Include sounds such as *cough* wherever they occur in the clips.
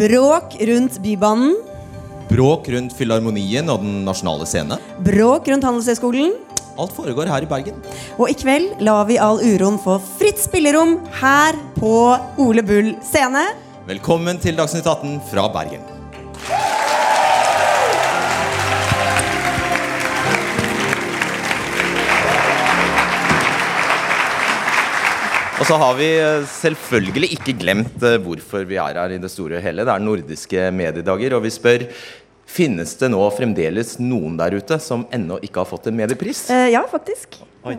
Bråk rundt Bybanen. Bråk rundt Filharmonien og Den nasjonale scene. Bråk rundt Handelshøyskolen. Alt foregår her i Bergen. Og i kveld lar vi all uroen få fritt spillerom her på Ole Bull scene. Velkommen til Dagsnytt 18 fra Bergen. Og så har vi eh, selvfølgelig ikke glemt eh, hvorfor vi er her i det store og hele. Det er nordiske mediedager, og vi spør Finnes det nå fremdeles noen der ute som ennå ikke har fått en mediepris? Eh, ja, faktisk. Oi.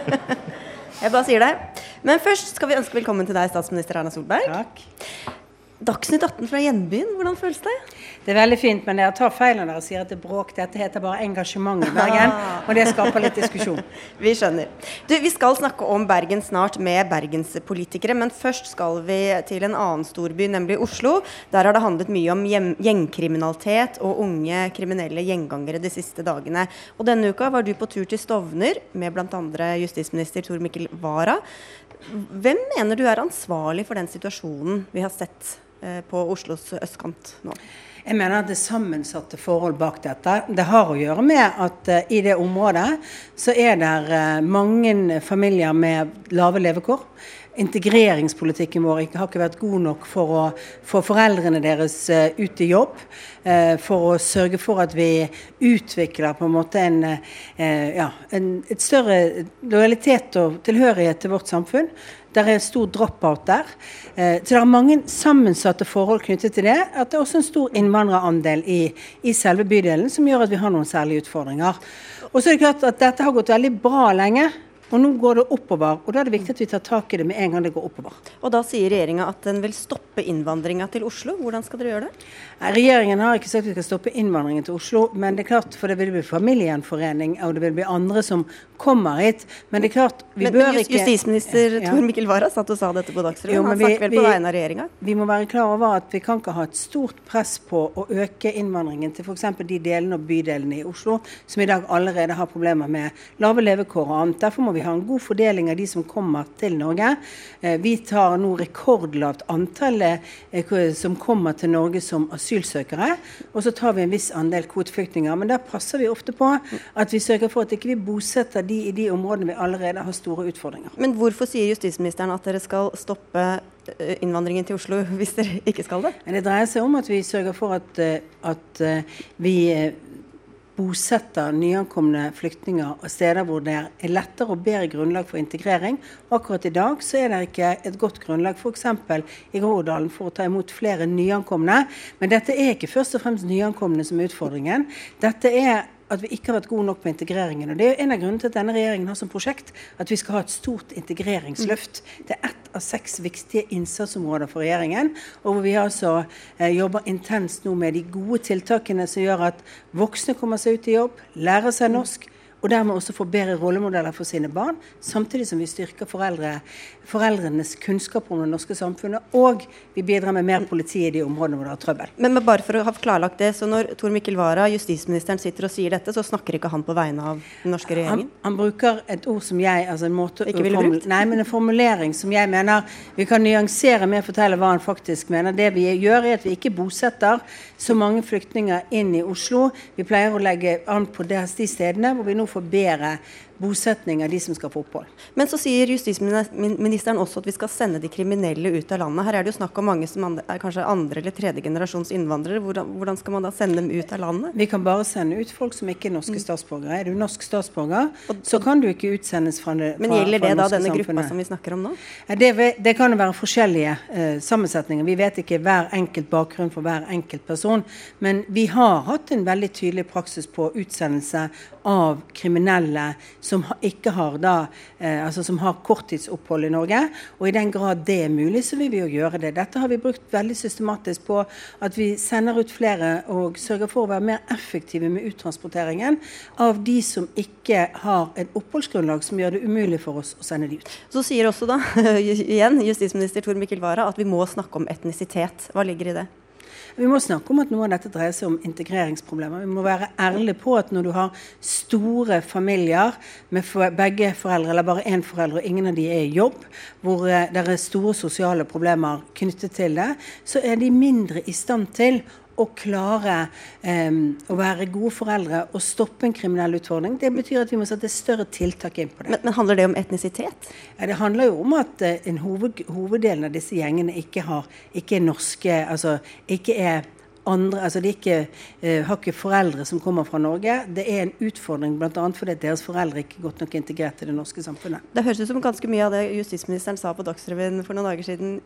*laughs* Jeg bare sier det. Men først skal vi ønske velkommen til deg, statsminister Erna Solberg. Takk. Dagsnytt 18 fra hjembyen, hvordan føles det? Det er veldig fint, men dere tar feil når dere sier at det er bråk. Dette heter bare engasjement i Bergen, og det skaper litt diskusjon. *laughs* Vi skjønner. Du, Vi skal snakke om Bergen snart med bergenspolitikere, men først skal vi til en annen storby, nemlig Oslo. Der har det handlet mye om gjengkriminalitet og unge kriminelle gjengangere de siste dagene. Og Denne uka var du på tur til Stovner med bl.a. justisminister Tor Mikkel Wara. Hvem mener du er ansvarlig for den situasjonen vi har sett på Oslos østkant nå? Jeg mener at det er sammensatte forhold bak dette. Det har å gjøre med at uh, i det området så er det uh, mange familier med lave levekår. Integreringspolitikken vår har ikke vært god nok for å få foreldrene deres ut i jobb. for å sørge for at vi utvikler på en måte en, ja, en, et større lojalitet og tilhørighet til vårt samfunn. Det er stor drop-out der. Eh, så det er mange sammensatte forhold knyttet til det. At det er også en stor innvandrerandel i, i selve bydelen som gjør at vi har noen særlige utfordringer. Og så er det klart at dette har gått veldig bra lenge. Og nå går det oppover, og da er det viktig at vi tar tak i det med en gang det går oppover. Og da sier regjeringa at den vil stoppe innvandringa til Oslo. Hvordan skal dere gjøre det? Regjeringen har ikke sagt at vi skal stoppe innvandringen til Oslo, men det er klart, for det vil bli familiegjenforening, og det vil bli andre som kommer hit. Men det er klart, vi men, bør ikke Justisminister ja. Tor Mikkel Wara satt og sa dette på Dagsrevyen. Han snakket vel på vegne av regjeringa? Vi må være klar over at vi kan ikke ha et stort press på å øke innvandringen til f.eks. de delene og bydelene i Oslo som i dag allerede har problemer med lave levekår og annet. Derfor må vi ha en god fordeling av de som kommer til Norge. Eh, vi tar nå rekordlavt antall eh, som kommer til Norge som asylsøkere. Og så tar vi en viss andel kvoteflyktninger. Men der passer vi ofte på at vi sørger for at ikke vi bosetter de i de områdene vi allerede har store utfordringer. Men hvorfor sier justisministeren at dere skal stoppe eh, innvandringen til Oslo *laughs* hvis dere ikke skal det? Det dreier seg om at vi sørger for at, at vi bosetter nyankomne flyktninger og steder hvor det er lettere og bedre grunnlag for integrering. Akkurat i dag så er det ikke et godt grunnlag f.eks. i Groruddalen for å ta imot flere nyankomne. Men dette er ikke først og fremst nyankomne som er utfordringen. Dette er at vi ikke har vært gode nok på integreringen. Og Det er en av grunnene til at denne regjeringen har som prosjekt at vi skal ha et stort integreringsløft. Det er ett av seks viktige innsatsområder for regjeringen. Og hvor vi altså eh, jobber intenst nå med de gode tiltakene som gjør at voksne kommer seg ut i jobb, lærer seg norsk og dermed også få bedre rollemodeller for sine barn, samtidig som vi styrker foreldre, foreldrenes kunnskap om det norske samfunnet, og vi bidrar med mer politi i de områdene hvor det er trøbbel. Men, men bare for å ha klarlagt det, så når Tor Mikkel Wara, justisministeren, sitter og sier dette, så snakker ikke han på vegne av den norske regjeringen? Han, han bruker et ord som jeg altså en måte, Ikke ville brukt? Nei, men en formulering som jeg mener vi kan nyansere med å fortelle hva han faktisk mener. Det vi gjør, er at vi ikke bosetter så mange flyktninger inn i Oslo. Vi pleier å legge an på de stedene hvor vi nå får bedre bosetning av de som skal få opphold. Men så sier justisministeren også at vi skal sende de kriminelle ut av landet. Her er det jo snakk om mange som er kanskje andre eller tredje generasjons innvandrere. Hvordan, hvordan, skal man da sende dem ut av landet? Vi kan bare sende ut folk som ikke er norske mm. statsborgere. Er du norsk statsborger, så kan du ikke utsendes fra det norske Men gjelder det da denne gruppa som vi snakker om nå? Det, det kan jo være forskjellige uh, sammensetninger. Vi vet ikke hver enkelt bakgrunn for hver enkelt person. Men vi har hatt en veldig tydelig praksis på utsendelse av kriminelle som ikke har da, eh, altså som har korttidsopphold i Norge. Og i den grad det er mulig, så vil vi jo gjøre det. Dette har vi brukt veldig systematisk på at vi sender ut flere og sørger for å være mer effektive med uttransporteringen av de som ikke har et oppholdsgrunnlag som gjør det umulig for oss å sende de ut. Så sier også da *laughs* igjen justisminister Tor Mikkel Wara at vi må snakke om etnisitet. Hva ligger i det? Vi må snakke om at noe av dette dreier seg om integreringsproblemer. Vi må være ærlige på at når du har store familier med begge foreldre, eller bare én forelder, og ingen av de er i jobb, hvor uh, det er store sosiale problemer knyttet til det, så er de mindre i stand til å klare um, å være gode foreldre og stoppe en kriminell utfordring. Det betyr at vi må sette større tiltak inn på det. Men, men Handler det om etnisitet? Ja, Det handler jo om at uh, en hoved, hoveddelen av disse gjengene ikke, har, ikke er norske altså ikke er andre, altså De ikke, uh, har ikke foreldre som kommer fra Norge. Det er en utfordring bl.a. fordi deres foreldre ikke er godt nok integrert i det norske samfunnet. Det høres ut som ganske mye av det justisministeren sa på Dagsrevyen for noen dager siden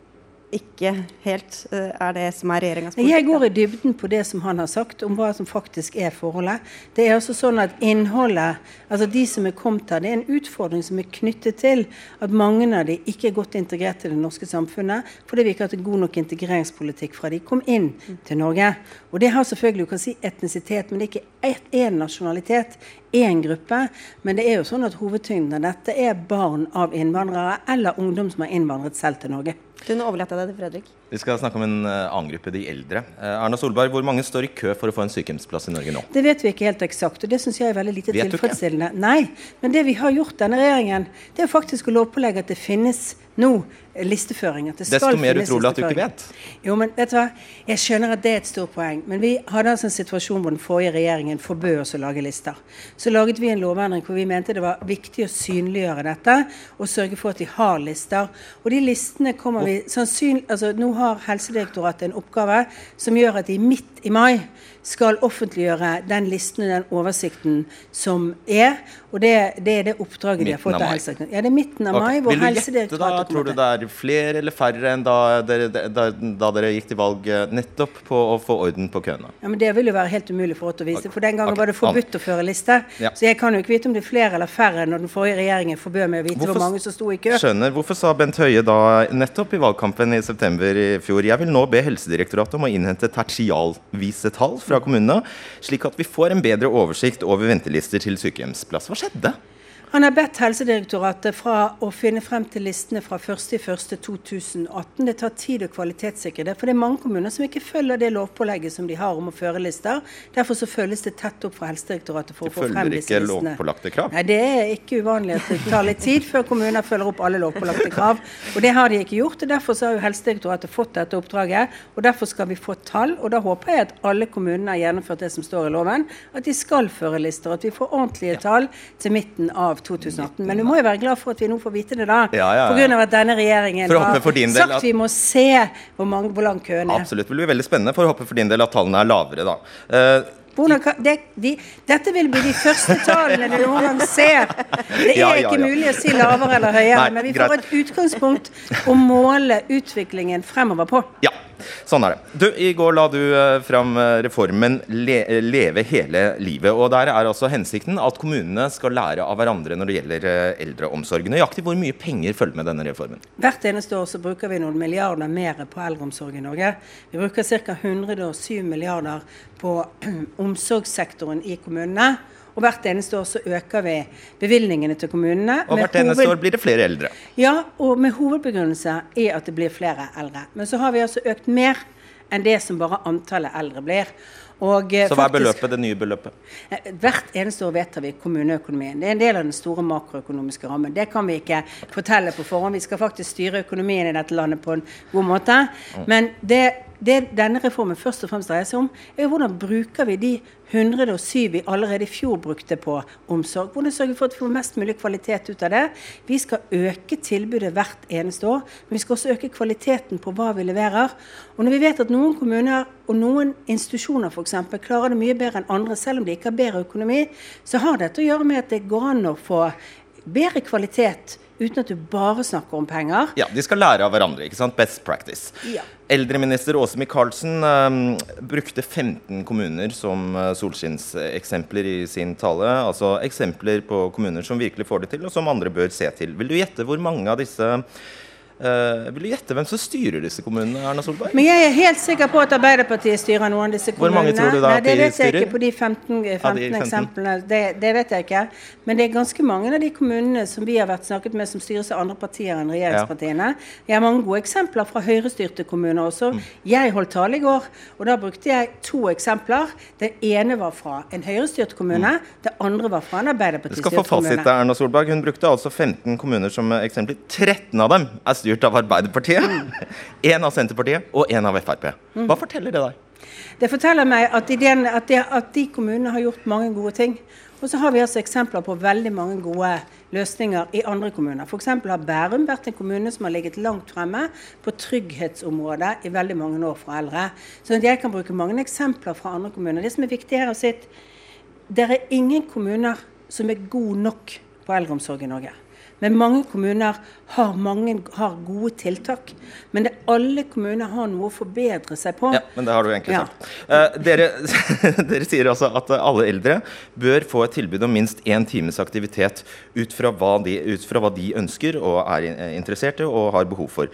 ikke helt uh, er det som er regjeringas politikk. Jeg går i dybden på det som han har sagt om hva som faktisk er forholdet. Det er altså sånn at innholdet, altså de som er kommet her, det er en utfordring som er knyttet til at mange av de ikke er godt integrert i det norske samfunnet fordi vi ikke har hatt en god nok integreringspolitikk fra de kom inn til Norge. Og det har selvfølgelig, du kan si etnisitet, men det er ikke én nasjonalitet, én gruppe. Men det er jo sånn at hovedtyngden av dette er barn av innvandrere eller ungdom som har innvandret selv til Norge. Du, nå overlater jeg deg til Fredrik. Vi skal snakke om en uh, annen gruppe, de eldre. Uh, Erna Solberg, hvor mange står i kø for å få en sykehjemsplass i Norge nå? Det vet vi ikke helt eksakt, og det syns jeg er veldig lite tilfredsstillende. Nei, men det vi har gjort denne regjeringen, det er faktisk å lovpålegge at det finnes nå listeføring. At det Desto mer utrolig at du ikke vet. Jo, men vet du hva? Jeg skjønner at det er et stort poeng. Men vi hadde altså en situasjon hvor den forrige regjeringen forbød oss å lage lister. Så laget vi en lovendring hvor vi mente det var viktig å synliggjøre dette og sørge for at vi har lister. Og de listene kommer vi sannsynlig altså Nå har Helsedirektoratet en oppgave som gjør at de midt i mai skal offentliggjøre den listen og den oversikten som er. Og det, det er det oppdraget midten de har fått av Helsedirektoratet. Ja, det er midten av okay. mai. hvor Helsedirektoratet Tror du det er flere eller færre enn da dere, da, da dere, gikk til valg eh, nettopp på å få orden på køene? Ja, men Det vil jo være helt umulig for oss å vise. For den gangen okay. var det forbudt å føre liste. Ja. Så jeg kan jo ikke vite om det er flere eller færre når den forrige regjeringen forbød meg å vite hvorfor, hvor mange som sto i kø. Skjønner. Hvorfor sa Bent Høie da nettopp i valgkampen i september i fjor jeg vil nå be Helsedirektoratet om å innhente tertialvise tall fra fra kommunene, slik at vi får en bedre oversikt over ventelister til sykehjemsplass. Hva skjedde? Han har bedt Helsedirektoratet fra å finne frem til listene fra 1.1.2018. Det tar tid å kvalitetssikre det. For det er mange kommuner som ikke følger det lovpålegget som de har om å føre lister. Derfor så følges det tett opp fra Helsedirektoratet for å få frem disse listene. Følger ikke lovpålagte krav? Nei, det er ikke uvanlig at det tar litt tid før kommuner følger opp alle lovpålagte krav. Og det har de ikke gjort. og Derfor så har jo Helsedirektoratet fått dette oppdraget. Og derfor skal vi få tall. Og da håper jeg at alle kommunene har gjennomført det som står i loven, at de skal føre lister. At vi får ordentlige tall til midten av 2018. Men du må jo være glad for at vi nå får vite det, da. Ja, ja, ja. Pga. at denne regjeringen har sagt at vi må se hvor, mange, hvor lang køen er. Absolutt. Det blir veldig spennende. For å håpe for din del at tallene er lavere, da. Uh, kan, de, de, dette vil bli de første tallene du noen gang ser. Det er ja, ja, ikke mulig å si lavere eller høyere, Nei, men vi får greit. et utgangspunkt å måle utviklingen fremover på. Ja, Sånn er det. Du, I går la du uh, fram uh, reformen Le Leve hele livet. og Der er altså hensikten at kommunene skal lære av hverandre når det gjelder eldreomsorg. Nøyaktig hvor mye penger følger med denne reformen? Hvert eneste år så bruker vi noen milliarder mer på eldreomsorg i Norge. Vi bruker ca. 107 milliarder på *clears throat* omsorgssektoren i kommunene. Og hvert eneste år så øker vi bevilgningene til kommunene. Og hvert eneste hoved... år blir det flere eldre. Ja, og med hovedbegrunnelse i at det blir flere eldre. Men så har vi altså økt mer enn det som bare antallet eldre blir. Og, så så hva er beløpet, det nye beløpet? Eh, hvert eneste år vedtar vi kommuneøkonomien. Det er en del av den store makroøkonomiske rammen. Det kan vi ikke fortelle på forhånd. Vi skal faktisk styre økonomien i dette landet på en god måte. Mm. Men det det denne reformen først og fremst dreier seg om, er hvordan bruker vi de 107 vi allerede i fjor brukte på omsorg. Hvordan sørger vi for at vi får mest mulig kvalitet ut av det. Vi skal øke tilbudet hvert eneste år, men vi skal også øke kvaliteten på hva vi leverer. Og når vi vet at noen kommuner og noen institusjoner eksempel, klarer det mye bedre enn andre, selv om de ikke har bedre økonomi, så har dette å gjøre med at det går an å få bedre kvalitet uten at du bare snakker om penger. Ja, De skal lære av hverandre. ikke sant? Best practice. Ja. Eldreminister Åse Michaelsen um, brukte 15 kommuner som uh, solskinneksempler i sin tale. Altså eksempler på kommuner som virkelig får det til, og som andre bør se til. Vil du gjette hvor mange av disse Uh, vil du gjette hvem som styrer disse kommunene, Erna Solberg? Men jeg er helt sikker på at Arbeiderpartiet styrer noen av disse kommunene. Hvor mange tror du da Nei? Det vet jeg ikke på de 15, 15, ja, de 15. eksemplene. Det, det, vet jeg ikke. Men det er ganske mange av de kommunene som vi har vært snakket med, som styres av andre partier enn regjeringspartiene. Jeg har mange gode eksempler fra høyrestyrte kommuner også. Mm. Jeg holdt tale i går, og da brukte jeg to eksempler. Det ene var fra en høyrestyrt kommune, mm. det andre var fra en Arbeiderpartistyrt kommune. Du skal få fasit, Erna Solberg. Hun brukte altså 15 kommuner som eksempler. 13 av dem er styrt av Arbeiderpartiet. *laughs* Én av Senterpartiet og én av Frp. Hva forteller det deg? Det forteller meg at, ideen, at, det, at, de kommunene har gjort mange gode ting. Og så har vi altså eksempler på veldig mange gode løsninger i andre kommuner. F.eks. har Bærum vært en kommune som har ligget langt fremme på trygghetsområdet i veldig mange år for eldre. Så jeg kan bruke mange eksempler fra andre kommuner. Det som er viktig her er å si, at det er ingen kommuner som er gode nok på eldreomsorg i Norge. Men mange kommuner har, mange, har gode tiltak. Men det, alle kommuner har noe å forbedre seg på. Ja, men det har du egentlig sagt. Eh, dere, *laughs* dere, sier altså at alle eldre bør få et tilbud om minst én times aktivitet ut fra, de, ut fra hva de ønsker og er interessert i og har behov for.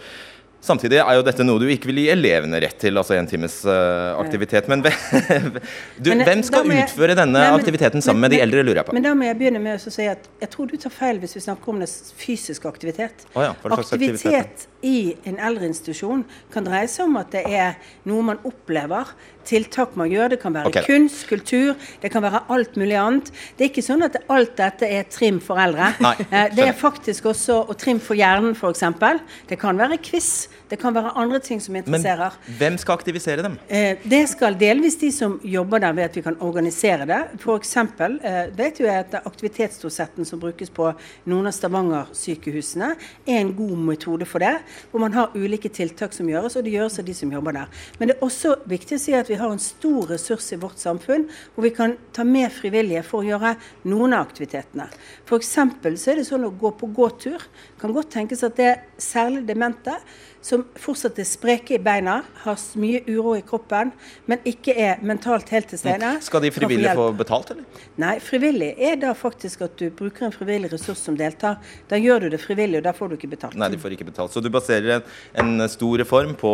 Samtidig er jo dette noe du ikke vil gi elevene rett til, altså en times uh, aktivitet. Men, *laughs* du, men hvem skal jeg, utføre denne nei, men, aktiviteten sammen men, med de eldre, lurer jeg på. Men da må jeg begynne med å si at jeg tror du tar feil hvis vi snakker om det fysisk aktivitet. Oh ja, aktivitet, aktivitet i en eldreinstitusjon kan dreie seg om at det er noe man opplever tiltak man gjør. Det kan være okay. kunst, kultur, det kan være alt mulig annet. Det er ikke sånn at alt dette er trim for eldre. Nei, eh, det er faktisk også og trim for hjernen, f.eks. Det kan være quiz. Det kan være andre ting som interesserer. Men hvem skal aktivisere dem? Eh, det skal delvis de som jobber der, ved at vi kan organisere det. F.eks. Eh, vet jo jeg at aktivitetsdosetten som brukes på noen av Stavanger-sykehusene, er en god metode for det. Hvor man har ulike tiltak som gjøres, og det gjøres av de som jobber der. Men det er også viktig å si at vi har en stor ressurs i vårt samfunn hvor vi kan ta med frivillige for å gjøre noen av aktivitetene. F.eks. så er det sånn å gå på gåtur. Kan godt tenkes at det er særlig demente som fortsatt er spreke i beina, har mye uro i kroppen, men ikke er mentalt helt til stede. Skal de frivillige få, få betalt, eller? Nei, frivillig er da faktisk at du bruker en frivillig ressurs som deltar. Da gjør du det frivillig, og da får du ikke betalt. Nei, de får ikke betalt. Så du baserer en, en stor reform på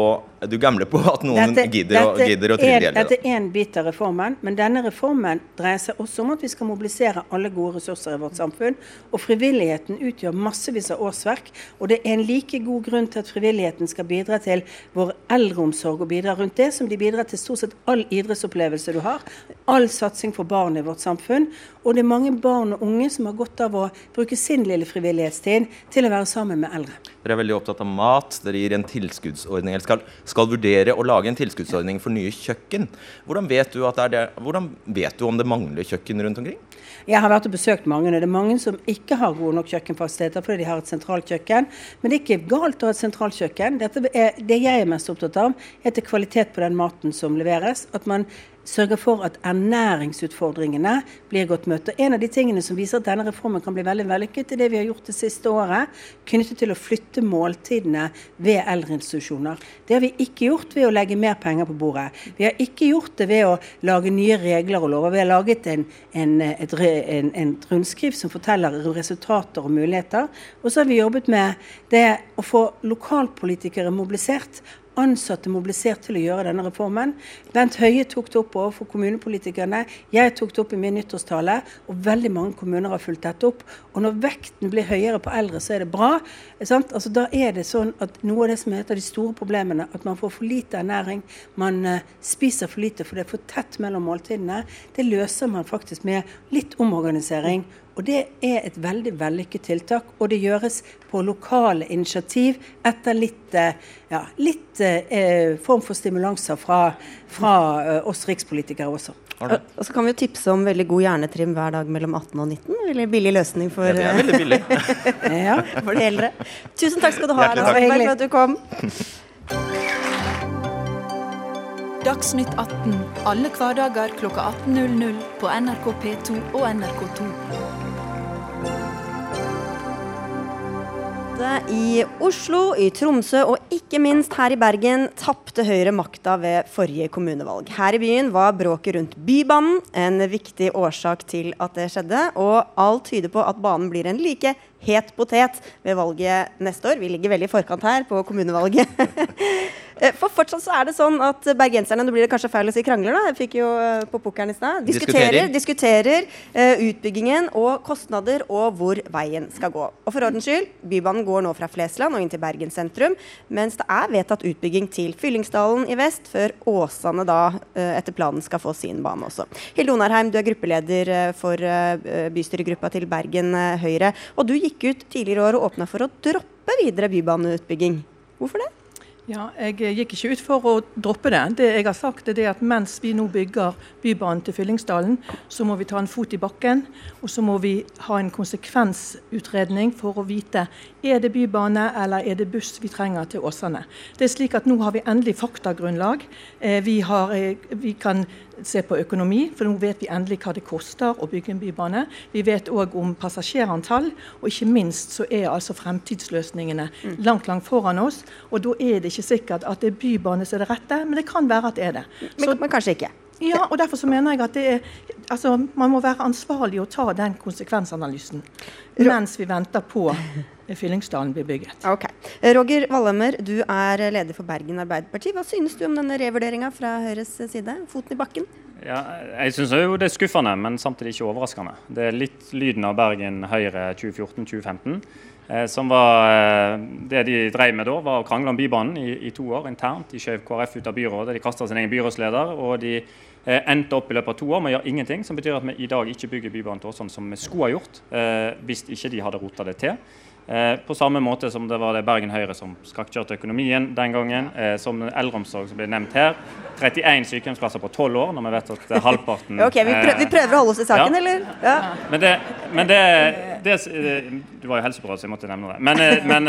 Du gambler på at noen dette, gidder, dette å, gidder å trille Dette er en bit av reformen, men denne reformen dreier seg også om at vi skal mobilisere alle gode ressurser i vårt samfunn. Og frivilligheten utgjør massevis av årsverk, og det er en like god grunn til at frivilligheten skal bidra til vår eldreomsorg og bidra rundt det, som de bidrar til stort sett all idrettsopplevelse du har. All satsing for barn i vårt samfunn. Og det er mange barn og unge som har godt av å bruke sin lille frivillighetstid til å være sammen med eldre. Dere er veldig opptatt av mat. Dere gir en tilskuddsordning, eller skal, skal vurdere å lage en tilskuddsordning for nye kjøkken. Hvordan vet, at det er det, hvordan vet du om det mangler kjøkken rundt omkring? Jeg har vært og besøkt mange. og Det er mange som ikke har gode nok kjøkkenfasiliteter fordi de har et sentralt kjøkken. Men det er ikke galt å ha et sentralt kjøkken. Er, det jeg er mest opptatt av, er til kvalitet på den maten som leveres. At man sørger for at ernæringsutfordringene blir godt møtt. Og En av de tingene som viser at denne reformen kan bli veldig vellykket, er det vi har gjort det siste året knyttet til å flytte måltidene ved eldreinstitusjoner. Det har vi ikke gjort ved å legge mer penger på bordet. Vi har ikke gjort det ved å lage nye regler og lover. Vi har laget en, en, et, en, en rundskriv som forteller resultater og muligheter. Og så har vi jobbet med det å få lokalpolitikere mobilisert ansatte mobilisert til å gjøre denne reformen. Bent Høie tok det opp overfor kommunepolitikerne. Jeg tok det opp i min nyttårstale, og veldig mange kommuner har fulgt dette opp. Og når vekten blir høyere på eldre, så er det bra. Altså, da er det sånn at noe av det som heter de store problemene, at man får for lite ernæring, man uh, spiser for lite for det er for tett mellom måltidene, det løser man faktisk med litt omorganisering og Det er et veldig vellykket tiltak, og det gjøres på lokale initiativ etter litt, eh, ja, litt eh, form for stimulanser fra, fra eh, oss rikspolitikere også. Og så kan vi jo tipse om veldig god hjernetrim hver dag mellom 18 og 19. Veldig billig løsning for, ja, det er veldig billig. *laughs* ja, for de eldre. Tusen takk skal du ha, Erna Solberg, for at du kom. *laughs* Dagsnytt 18 alle hverdager klokka 18.00 på NRK P2 og NRK2. Både i Oslo, i Tromsø og ikke minst her i Bergen tapte Høyre makta ved forrige kommunevalg. Her i byen var bråket rundt Bybanen en viktig årsak til at det skjedde, og alt tyder på at banen blir en like het potet ved valget neste år. Vi ligger veldig i forkant her på kommunevalget. *laughs* Eh, for fortsatt så er det sånn at bergenserne Nå blir det kanskje feil å si krangler, da. Jeg fikk jo eh, på pukkelen i stad. Diskuterer, diskuterer uh, utbyggingen og kostnader og hvor veien skal gå. Og for ordens skyld, Bybanen går nå fra Flesland og inn til Bergen sentrum, mens det er vedtatt utbygging til Fyllingsdalen i vest, før Åsane da uh, etter planen skal få sin bane også. Hilde Onarheim, du er gruppeleder for uh, bystyregruppa til Bergen Høyre. Og du gikk ut tidligere i år og åpna for å droppe videre bybaneutbygging. Hvorfor det? Ja, Jeg gikk ikke ut for å droppe det. Det jeg har sagt er at Mens vi nå bygger Bybanen til Fyllingsdalen, så må vi ta en fot i bakken. Og så må vi ha en konsekvensutredning for å vite er det bybane eller er det buss vi trenger til Åsane. Det er slik at Nå har vi endelig faktagrunnlag. Eh, vi, har, eh, vi kan se på økonomi, for nå vet vi endelig hva det koster å bygge en bybane. Vi vet òg om passasjerantall, og ikke minst så er altså fremtidsløsningene mm. langt langt foran oss. Og da er det ikke sikkert at det er bybane som er det rette, men det kan være at det er det. Så, men, men kanskje ikke? Ja, og derfor så mener jeg at det er, altså, man må være ansvarlig og ta den konsekvensanalysen mens vi venter på Fyllingsdalen blir bygget. Ok. Roger Valhammer, du er leder for Bergen Arbeiderparti. Hva synes du om denne revurderinga fra Høyres side? Foten i bakken? Ja, jeg syns det er skuffende, men samtidig ikke overraskende. Det er litt lyden av Bergen Høyre 2014-2015. Eh, som var eh, Det de drev med da, var å krangle om Bybanen i, i to år internt. De skjøv KrF ut av byrådet, de kasta sin egen byrådsleder. og de eh, endte opp i løpet av to år med å gjøre ingenting, som betyr at vi i dag ikke bygger Bybanen til Åsane som vi skulle ha gjort, eh, hvis ikke de hadde rota det til. Eh, på samme måte som det var det Bergen Høyre som skakkjørte økonomien den gangen. Eh, som eldreomsorg som ble nevnt her. 31 sykehjemsplasser på 12 år, når vi vet at halvparten *laughs* Ok, vi prøver, vi prøver, å holde oss i saken, ja. eller? Ja. Men, det, men det, det, Du var jo helsebyråd, så jeg måtte nevne det. Men, eh, men,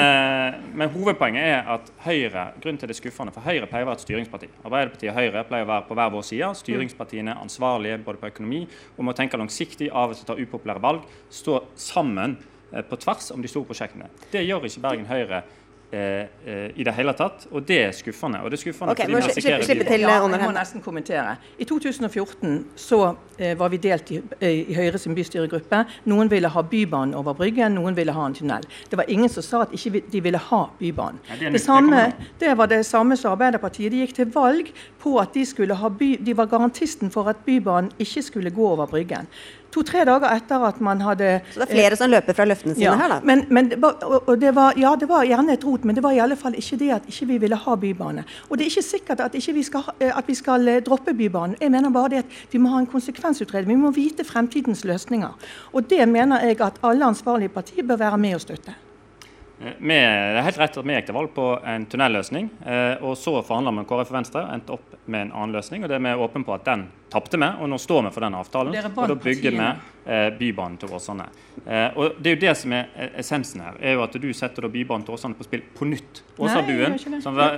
men, hovedpoenget er at Høyre grunnen til det er skuffende, for Høyre pleier å være et styringsparti. Arbeiderpartiet og Høyre pleier å være på hver vår side. Styringspartiene ansvarlige både på økonomi og må tenke langsiktig, av og til ta upopulære valg. Stå sammen Eh, på tvers om de store prosjektene. Det gjør ikke Bergen Høyre Eh, eh, i det hele tatt, og det er skuffende. Og det er skuffende okay, må slippe, slippe til, ja, jeg må nesten kommentere. I 2014 så eh, var vi delt i, eh, i Høyre sin bystyregruppe. Noen ville ha Bybanen over Bryggen, noen ville ha en tunnel. Det var ingen som sa at ikke de ville ha Bybanen. Ja, det, det, samme, det, var det samme som Arbeiderpartiet. De gikk til valg på at de, skulle ha by, de var garantisten for at Bybanen ikke skulle gå over Bryggen to-tre dager etter at man hadde Så det er flere som løper fra løftene sine ja, her, da? Men, men og, det var, ja, det var gjerne et rot, men det var i alle fall ikke det at ikke vi ville ha bybane. Og det er ikke sikkert at, ikke vi, skal, eh, at vi skal eh, droppe Bybanen. Jeg mener bare det at vi må ha en konsekvensutredning. Vi må vite fremtidens løsninger. Og det mener jeg at alle ansvarlige partier bør være med og støtte. Eh, vi, det er helt rett at vi gikk til valg på en tunnelløsning. og Så forhandla vi med KrF og Venstre og endte opp med en annen løsning. og det er Vi åpne på at den tapte vi, og nå står vi for den avtalen. Og da bygger vi eh, Bybanen til Åsane. Eh, og Det er jo det som er essensen her, er jo at du setter da Bybanen til Åsane på spill på nytt. Åsabuen.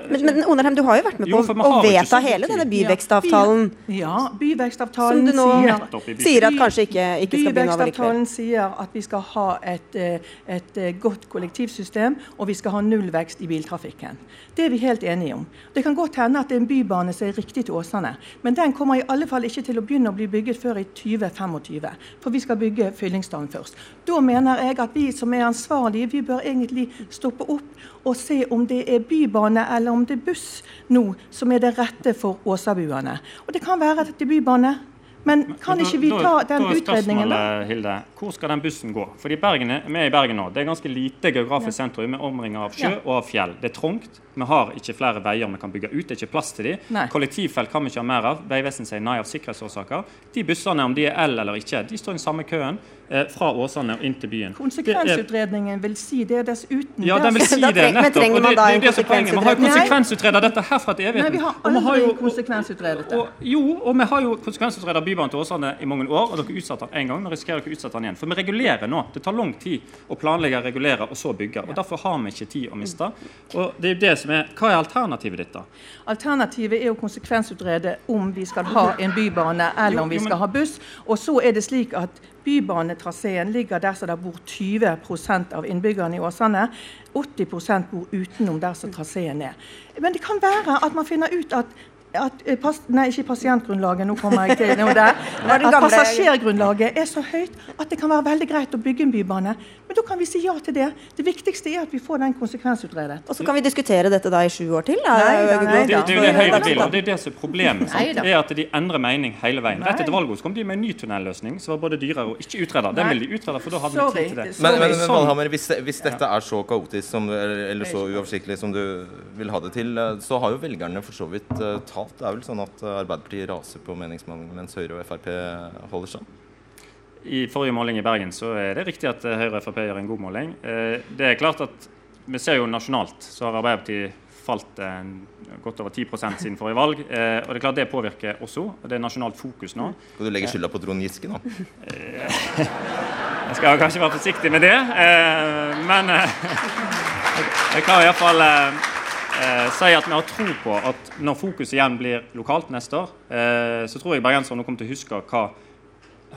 Men, men Onarheim, du har jo vært med på jo, å vedta hele denne byvekstavtalen. Ja, byvekstavtalen Som du nå sier at kanskje ikke, ikke skal begynne over likevel. Byvekstavtalen sier at vi skal ha et, eh, et, eh, godt kollektivsystem, og vi skal ha nullvekst i biltrafikken. Det er vi helt enige om. Det kan godt hende at det er en bybane som er riktig til Åsane, men den kommer i alle fall fall ikke til å begynne å bli bygget før i 2025. For vi skal bygge Fyllingsdalen først. Da mener jeg at vi som er ansvarlige, vi bør egentlig stoppe opp og se om det er bybane eller om det er buss nå som er det rette for åsabuene. Og det kan være at det er bybane. Men kan ikke vi ta den utredningen, da? Hilde, hvor skal den bussen gå? Fordi Bergen er, Vi er i Bergen nå. Det er ganske lite geografisk sentrum med omringer av sjø ja. og av fjell. Det er trangt. Vi har ikke flere veier vi kan bygge ut. Det er ikke plass til dem. Kollektivfelt kan vi ikke ha mer av. Vegvesenet sier nei av sikkerhetsårsaker. De bussene, om de er el eller ikke, de står i den samme køen. Eh, fra Åsane og inn til byen. Konsekvensutredningen vil si det dessuten. Ja, den vil *laughs* si det, nettopp. og det, det, er det som er poenget. Vi har jo konsekvensutreda dette herfra til evigheten. Nei, vi har aldri konsekvensutredet det. jo, og vi har jo konsekvensutredet Bybanen til Åsane i mange år, og dere utsatte den én gang. Nå risikerer dere å utsette den igjen. For vi regulerer nå. Det tar lang tid å planlegge, regulere og så bygge. og Derfor har vi ikke tid å miste. Og det er jo det som er, Hva er alternativet ditt, da? Alternativet er å konsekvensutrede om vi skal ha en bybane eller om vi skal ha buss. Og så er det slik at Bybanetraseen ligger der som det bor 20% av innbyggerne i Åsane. 80% bor utenom der som traseen er. Men det kan være at man finner ut at at, pas, nei, ikke pasientgrunnlaget, nå kommer jeg til noe der. *laughs* At passasjergrunnlaget er så høyt at det kan være veldig greit å bygge en bybane. Men da kan vi si ja til det. Det viktigste er at vi får den konsekvensutredet. Og så kan vi diskutere dette da i sju år til? Nei, nei, da. det, det er jo det Høyre og det er det som er problemet. Sant? er at de endrer mening hele veien. Rett etter valget kom de med en ny tunnelløsning som var både dyrere og ikke utreda. Den vil de utrede, for da hadde vi tid til det. Men, men, men Valhammer, hvis, hvis, dette er så kaotisk som, eller så uoversiktlig som du vil ha det til, eh, så har jo velgerne for så vidt uh, talt. Det er vel sånn at Arbeiderpartiet raser på meningsmålingene, mens Høyre og Frp holder seg? I forrige måling i Bergen så er det riktig at Høyre og Frp gjør en god måling. Eh, det er klart at Vi ser jo nasjonalt så har Arbeiderpartiet falt godt over 10 siden forrige valg. Eh, og Det er klart det påvirker også. og Det er nasjonalt fokus nå. Skal du legge skylda på Trond Giske nå? *laughs* Jeg skal kanskje være forsiktig med det. Men *laughs* jeg kan iallfall si at vi har tro på at når fokuset igjen blir lokalt neste år, så tror jeg bergenserne kommer til å huske hva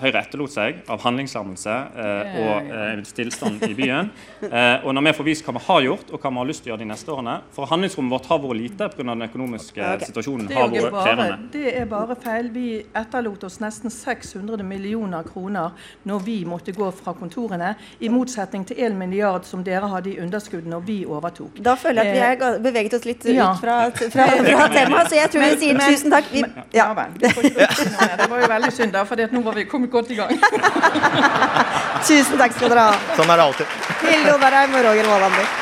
Høyre etterlot seg av handlingslammelse eh, og eh, stillstand i byen. *laughs* Eh, og når vi får vist hva vi har gjort, og hva vi har lyst til å gjøre de neste årene For handlingsrommet vårt har vært lite pga. den økonomiske okay. situasjonen. har vært krevende. Det er bare feil. Vi etterlot oss nesten 600 millioner kroner når vi måtte gå fra kontorene, i motsetning til 1 milliard som dere hadde i underskudd når vi overtok. Da føler jeg at vi har eh, beveget oss litt ja. ut fra, fra, *laughs* fra temaet, så jeg tror vi sier men, tusen takk. Vi, men, ja. Ja, det var jo veldig synd, da, for nå var vi kommet kommet godt i gang. *laughs* Tusen takk skal dere ha. Sånn er det alltid. Hilde Oberheim og Roger Wallander.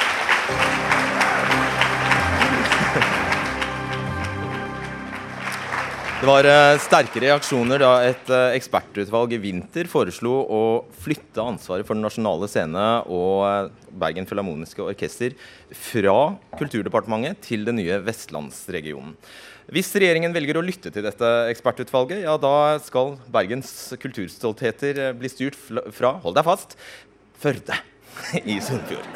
Det var uh, sterke reaksjoner da et uh, ekspertutvalg i vinter foreslo å flytte ansvaret for Den nasjonale scene og uh, Bergen Filharmoniske Orkester fra Kulturdepartementet til den nye Vestlandsregionen. Hvis regjeringen velger å lytte til dette ekspertutvalget, ja da skal Bergens kulturstoltheter eh, bli styrt fra, hold deg fast, Førde i Sunnfjord.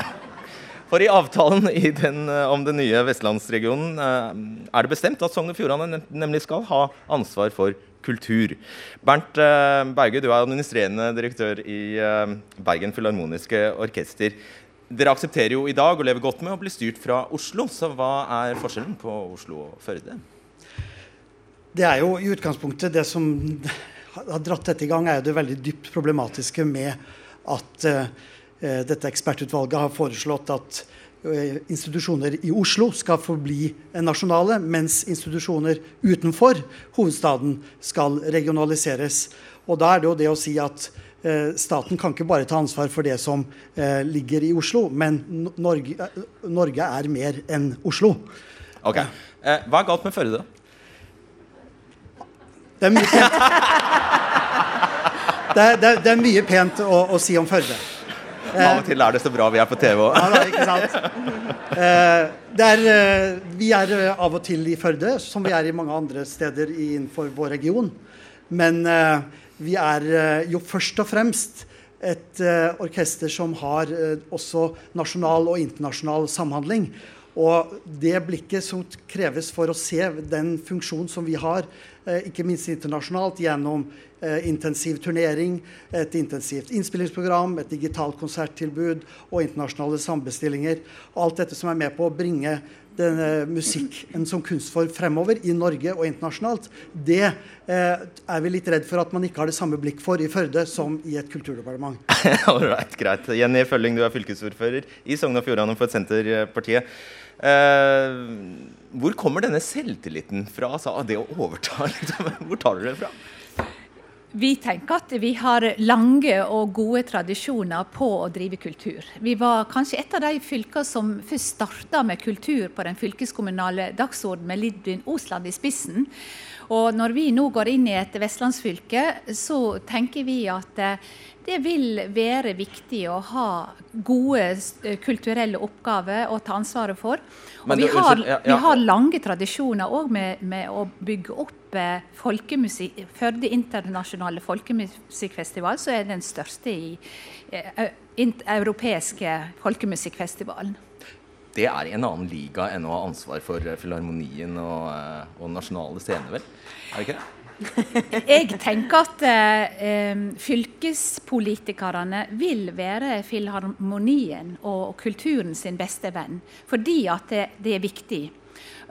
For i avtalen i den, eh, om den nye vestlandsregionen eh, er det bestemt at Sogn og Fjordane nemlig skal ha ansvar for kultur. Bernt Berge, du er administrerende direktør i Bergen Filharmoniske Orkester. Dere aksepterer jo i dag å leve godt med å bli styrt fra Oslo, så hva er forskjellen på Oslo og Førde? Det er jo i utgangspunktet det som har dratt dette i gang, er jo det veldig dypt problematiske med at uh, dette ekspertutvalget har foreslått at uh, institusjoner i Oslo skal forbli nasjonale, mens institusjoner utenfor hovedstaden skal regionaliseres. Og da er det jo det å si at uh, staten kan ikke bare ta ansvar for det som ligger i Oslo, men Norge, Norge er mer enn Oslo. Ok. hva er galt med Førde? Det er mye pent, det er, det er, det er mye pent å, å, si om Førde. Av og til er det så bra vi er på TV òg. Ja, ikke sant? Eh, er, eh, vi er eh, av og til i Førde, som vi er i mange andre steder innenfor vår region. Men vi er jo først og fremst et orkester som har også nasjonal og internasjonal samhandling. Og det blikket som kreves for å se den funksjonen som vi har ikke minst internasjonalt, gjennom eh, intensiv turnering, et intensivt innspillingsprogram, et digitalt konserttilbud og internasjonale sambestillinger. Og alt dette som er med på å bringe denne musikken som kunstform fremover i Norge og internasjonalt, det eh, er vi litt redd for at man ikke har det samme blikk for i Førde som i et kulturdepartement. *laughs* All right, greit. Jenny Følling, du er fylkesordfører i Sogn og Fjordane for Senterpartiet. Eh, hvor kommer denne selvtilliten fra? Altså, det å overta, *laughs* liksom. Hvor tar du det fra? Vi tenker at vi har lange og gode tradisjoner på å drive kultur. Vi var kanskje et av de fylkene som først starta med kultur på den fylkeskommunale dagsordenen med Lidvin Osland i spissen. Og når vi nå går inn i et vestlandsfylke, så tenker vi at eh, det vil være viktig å ha gode eh, kulturelle oppgaver å ta ansvaret for. Og vi, har, vi har lange tradisjoner òg med, med å bygge opp eh, folkemusikk. Førde internasjonale folkemusikkfestival, så er den største i eh, europeiske folkemusikkfestivalen. Det er i en annen liga enn å ha ansvar for eh, Filharmonien og, og nasjonale scener, vel? Er det ikke det? Jeg tenker at eh, fylkespolitikerne vil være filharmonien og kulturen sin beste venn, fordi at det, det er viktig.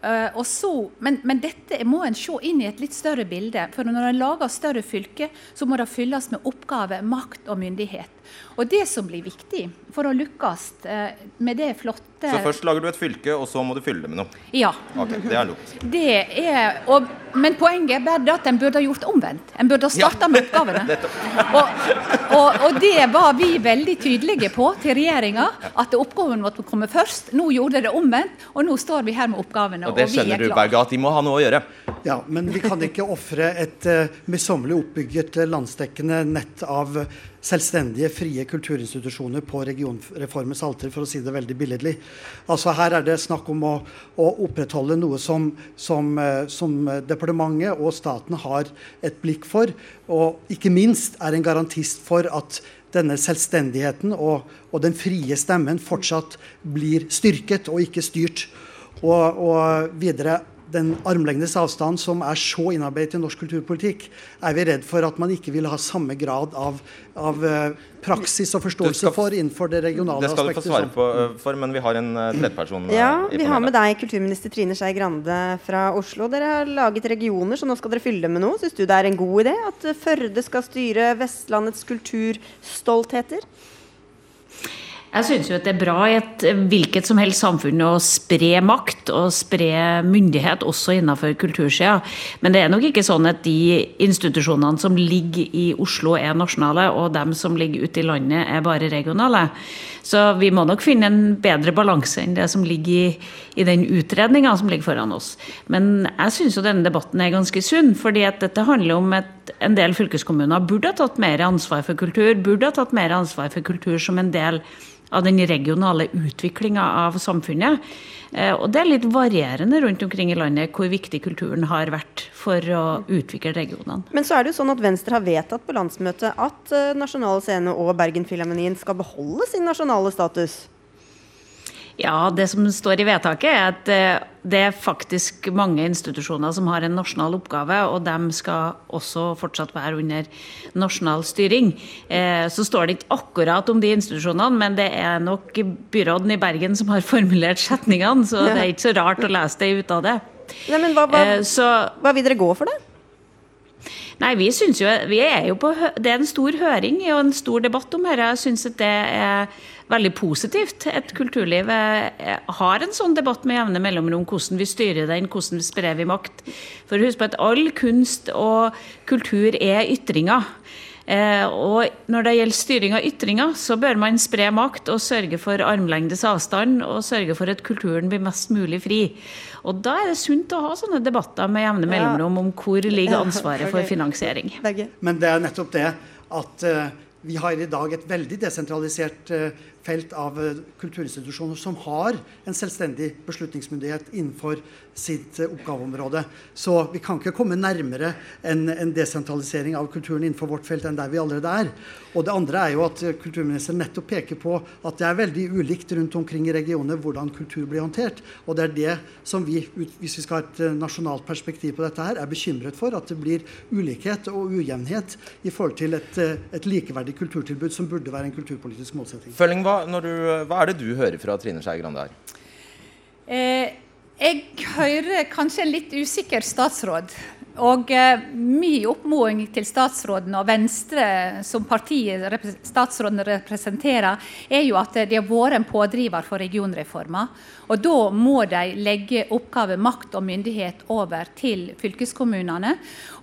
Uh, så, men, men dette må en se inn i et litt større bilde. For når en lager større fylker, så må det fylles med oppgaver, makt og myndighet. Og det som blir viktig for å lykkes eh, med det flotte Så først lager du et fylke, og så må du fylle det med noe. Ja. Okay, Det er logisk. Det er, og, men poenget er bare at en burde ha gjort omvendt. En burde ha starta med oppgavene. *laughs* Og, og, og det var vi veldig tydelige på til regjeringa, at oppgaven måtte komme først. Nå gjorde det omvendt, og nå står vi her med oppgavene. Og det vi skjønner er du. Berge, at de må ha noe å gjøre. Ja, men vi kan ikke ofre et uh, møysommelig oppbygget eh, landsdekkende nett av eh, selvstendige, frie kulturinstitusjoner på regionreformens alter, for å si det veldig billedlig. Altså Her er det snakk om å, å opprettholde noe som, som, eh, som departementet og staten har et blikk for, og ikke minst er en garantist for at denne selvstendigheten og, og den frie stemmen fortsatt blir styrket og ikke styrt. Og, og videre den armlengdes avstand som er så innarbeidet i norsk kulturpolitikk, er vi redd for at man ikke vil ha samme grad av, av eh, praksis og forståelse skal- for innenfor det regionale aspektet. Det skal du få svare på, øh, for, men vi har en øh, tredjeperson. Ja, vi har med deg kulturminister Trine Skei Grande fra Oslo. Dere har laget regioner, så nå skal dere fylle med noe. Syns du det er en god idé at eh, Førde skal styre Vestlandets kulturstoltheter? Jeg syns jo at det er bra i et hvilket som helst samfunn å spre makt og spre myndighet også innenfor kultursida. Men det er nok ikke sånn at de institusjonene som ligger i Oslo er nasjonale, og dem som ligger ute i landet er bare regionale. Så vi må nok finne en bedre balanse enn det som ligger i, i den utredninga som ligger foran oss. Men jeg syns jo denne debatten er ganske sunn, fordi at dette handler om en del fylkeskommuner burde ha tatt mer ansvar for kultur, burde ha tatt mer ansvar for kultur som en del av den regionale utviklinga av samfunnet. Eh, Og det er litt varierende rundt omkring i landet hvor viktig kulturen har vært for å utvikle regionene. Men så er det jo sånn at Venstre har vedtatt på landsmøtet at uh, Nasjonal Scene og Bergenfilharmonien skal beholde sin nasjonale status. Ja, det som står i vedtaket er at eh, det er faktisk mange institusjoner som har en nasjonal oppgave, og de skal også fortsatt være under nasjonal styring. Eh, Så står det ikke akkurat om de institusjonene, men det er nok byråden i Bergen som har *laughs* formulert setningene, så det er *laughs* ikke så rart å lese det ut av det. Nei, men hva, hva, Eh, Så hva vil dere gå for, da? Nei, vi syns jo vi er jo på, Det er en stor høring og en stor debatt om dette. Jeg syns at det er veldig positivt. Et kulturliv har en sånn debatt med jevne mellomrom. Hvordan vi styrer den, hvordan vi sprer vi makt. For husk på at all kunst og kultur er ytringer. Eh, og når det gjelder styring av ytringer, så bør man spre makt og sørge for armlengdes avstand og sørge for at kulturen blir mest mulig fri. Og da er det sunt å ha sånne debatter med jevne mellomrom om hvor ligger ansvaret for finansiering. Men det er nettopp det at eh, vi har i dag et veldig desentralisert eh, felt av eh, kulturinstitusjoner som har en selvstendig beslutningsmyndighet innenfor sitt eh, oppgaveområde. Så vi kan ikke komme nærmere en, en desentralisering av kulturen innenfor vårt felt enn der vi allerede er. Og det andre er jo at eh, kulturministeren nettopp peker på at det er veldig ulikt rundt omkring i regionene hvordan kultur blir håndtert. Og det er det som vi, hvis vi skal ha et nasjonalt perspektiv på dette her, er bekymret for. At det blir ulikhet og ujevnhet i forhold til et, et likeverdig kulturtilbud som burde være en kulturpolitisk målsetting. Følling, hva, du, hva er det du hører fra Trine Skei Grande her? Eh, jeg hører kanskje en litt usikker statsråd. Og eh, mye oppmoding til statsråden og Venstre som partiet repre- statsråden representerer, er jo at de har vært en pådriver for regionreforma. Og da må de legge oppgaver, makt og myndighet over til fylkeskommunene.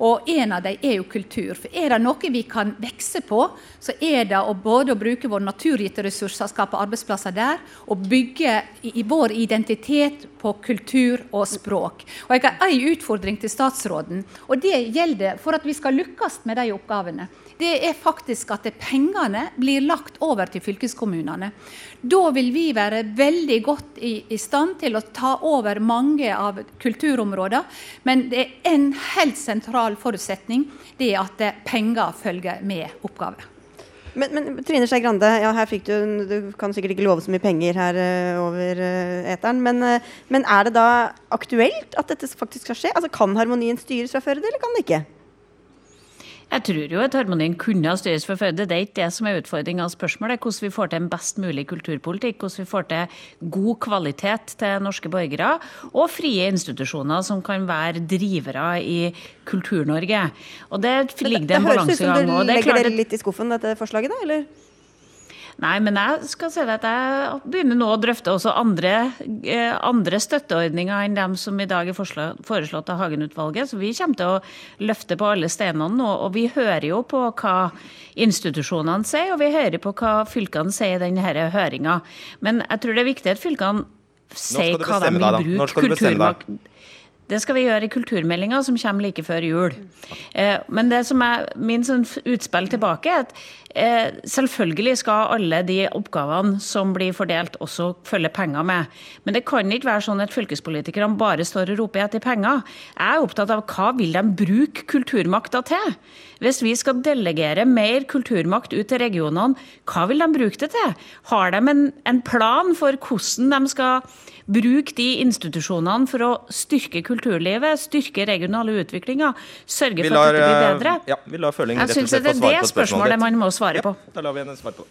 Og en av dem er jo kultur. For er det noe vi kan vokse på, så er det å både å bruke våre naturgitte ressurser, skape arbeidsplasser der, og bygge i, vår identitet på kultur og språk. Og jeg har en utfordring til statsråden, og det gjelder for at vi skal lykkes med de oppgavene. Det er faktisk at pengene blir lagt over til fylkeskommunene. Da vil vi være veldig godt i, i stand til å ta over mange av kulturområdene. Men det er en helt sentral forutsetning det er at penger følger med oppgaver. Men, men, Trine Skei Grande, ja, du, du kan sikkert ikke love så mye penger her uh, over uh, eteren. Men, uh, men, er det da aktuelt at dette faktisk skal skje? Altså, Kan harmonien styres fra før, eller kan det ikke? Jeg tror jo at harmonien kunne ha styres for føde. Det er ikke det som er utfordringa spørsmålet. Hvordan vi får til en best mulig kulturpolitikk, hvordan vi får til god kvalitet til norske borgere, og frie institusjoner som kan være drivere i Kultur-Norge. Og det ligger det en balansegang. Det høres ut som du legger dere litt i skuffen, dette forslaget, da? eller? Nei, men jeg skal si at jeg begynner nå å drøfte også andre, eh, andre støtteordninger enn dem som i dag er foreslått av Hagen-utvalget. Så vi kommer til å løfte på alle steinene nå. Og vi hører jo på hva institusjonene sier, og vi hører på hva fylkene sier i denne høringa. Men jeg tror det er viktig at fylkene sier hva de vil bruke kulturmakt det skal vi gjøre i kulturmeldinga, som kommer like før jul. Eh, men det som er min sånn utspill tilbake, er at eh, selvfølgelig skal alle de oppgavene som blir fordelt, også følge penger med. Men det kan ikke være sånn at fylkespolitikerne bare står og roper etter penger. Jeg er opptatt av hva vil de bruke kulturmakta til? Hvis vi skal delegere mer kulturmakt ut til regionene, hva vil de bruke det til? Har de en, en plan for hvordan de skal bruke de institusjonene for å styrke kulturlivet, styrke regionale utviklinga, sørge for at det blir eh, bedre? Ja, vi lar Følling Jeg syns det er det spørsmålet man må svare på. Ja, da lar vi henne svare på.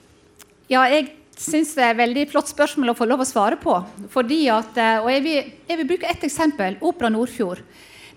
Ja, jeg syns det er et veldig flott spørsmål å få lov å svare på. Fordi at, eh, og jeg vil, jeg vil bruke ett eksempel. Opera Nordfjord.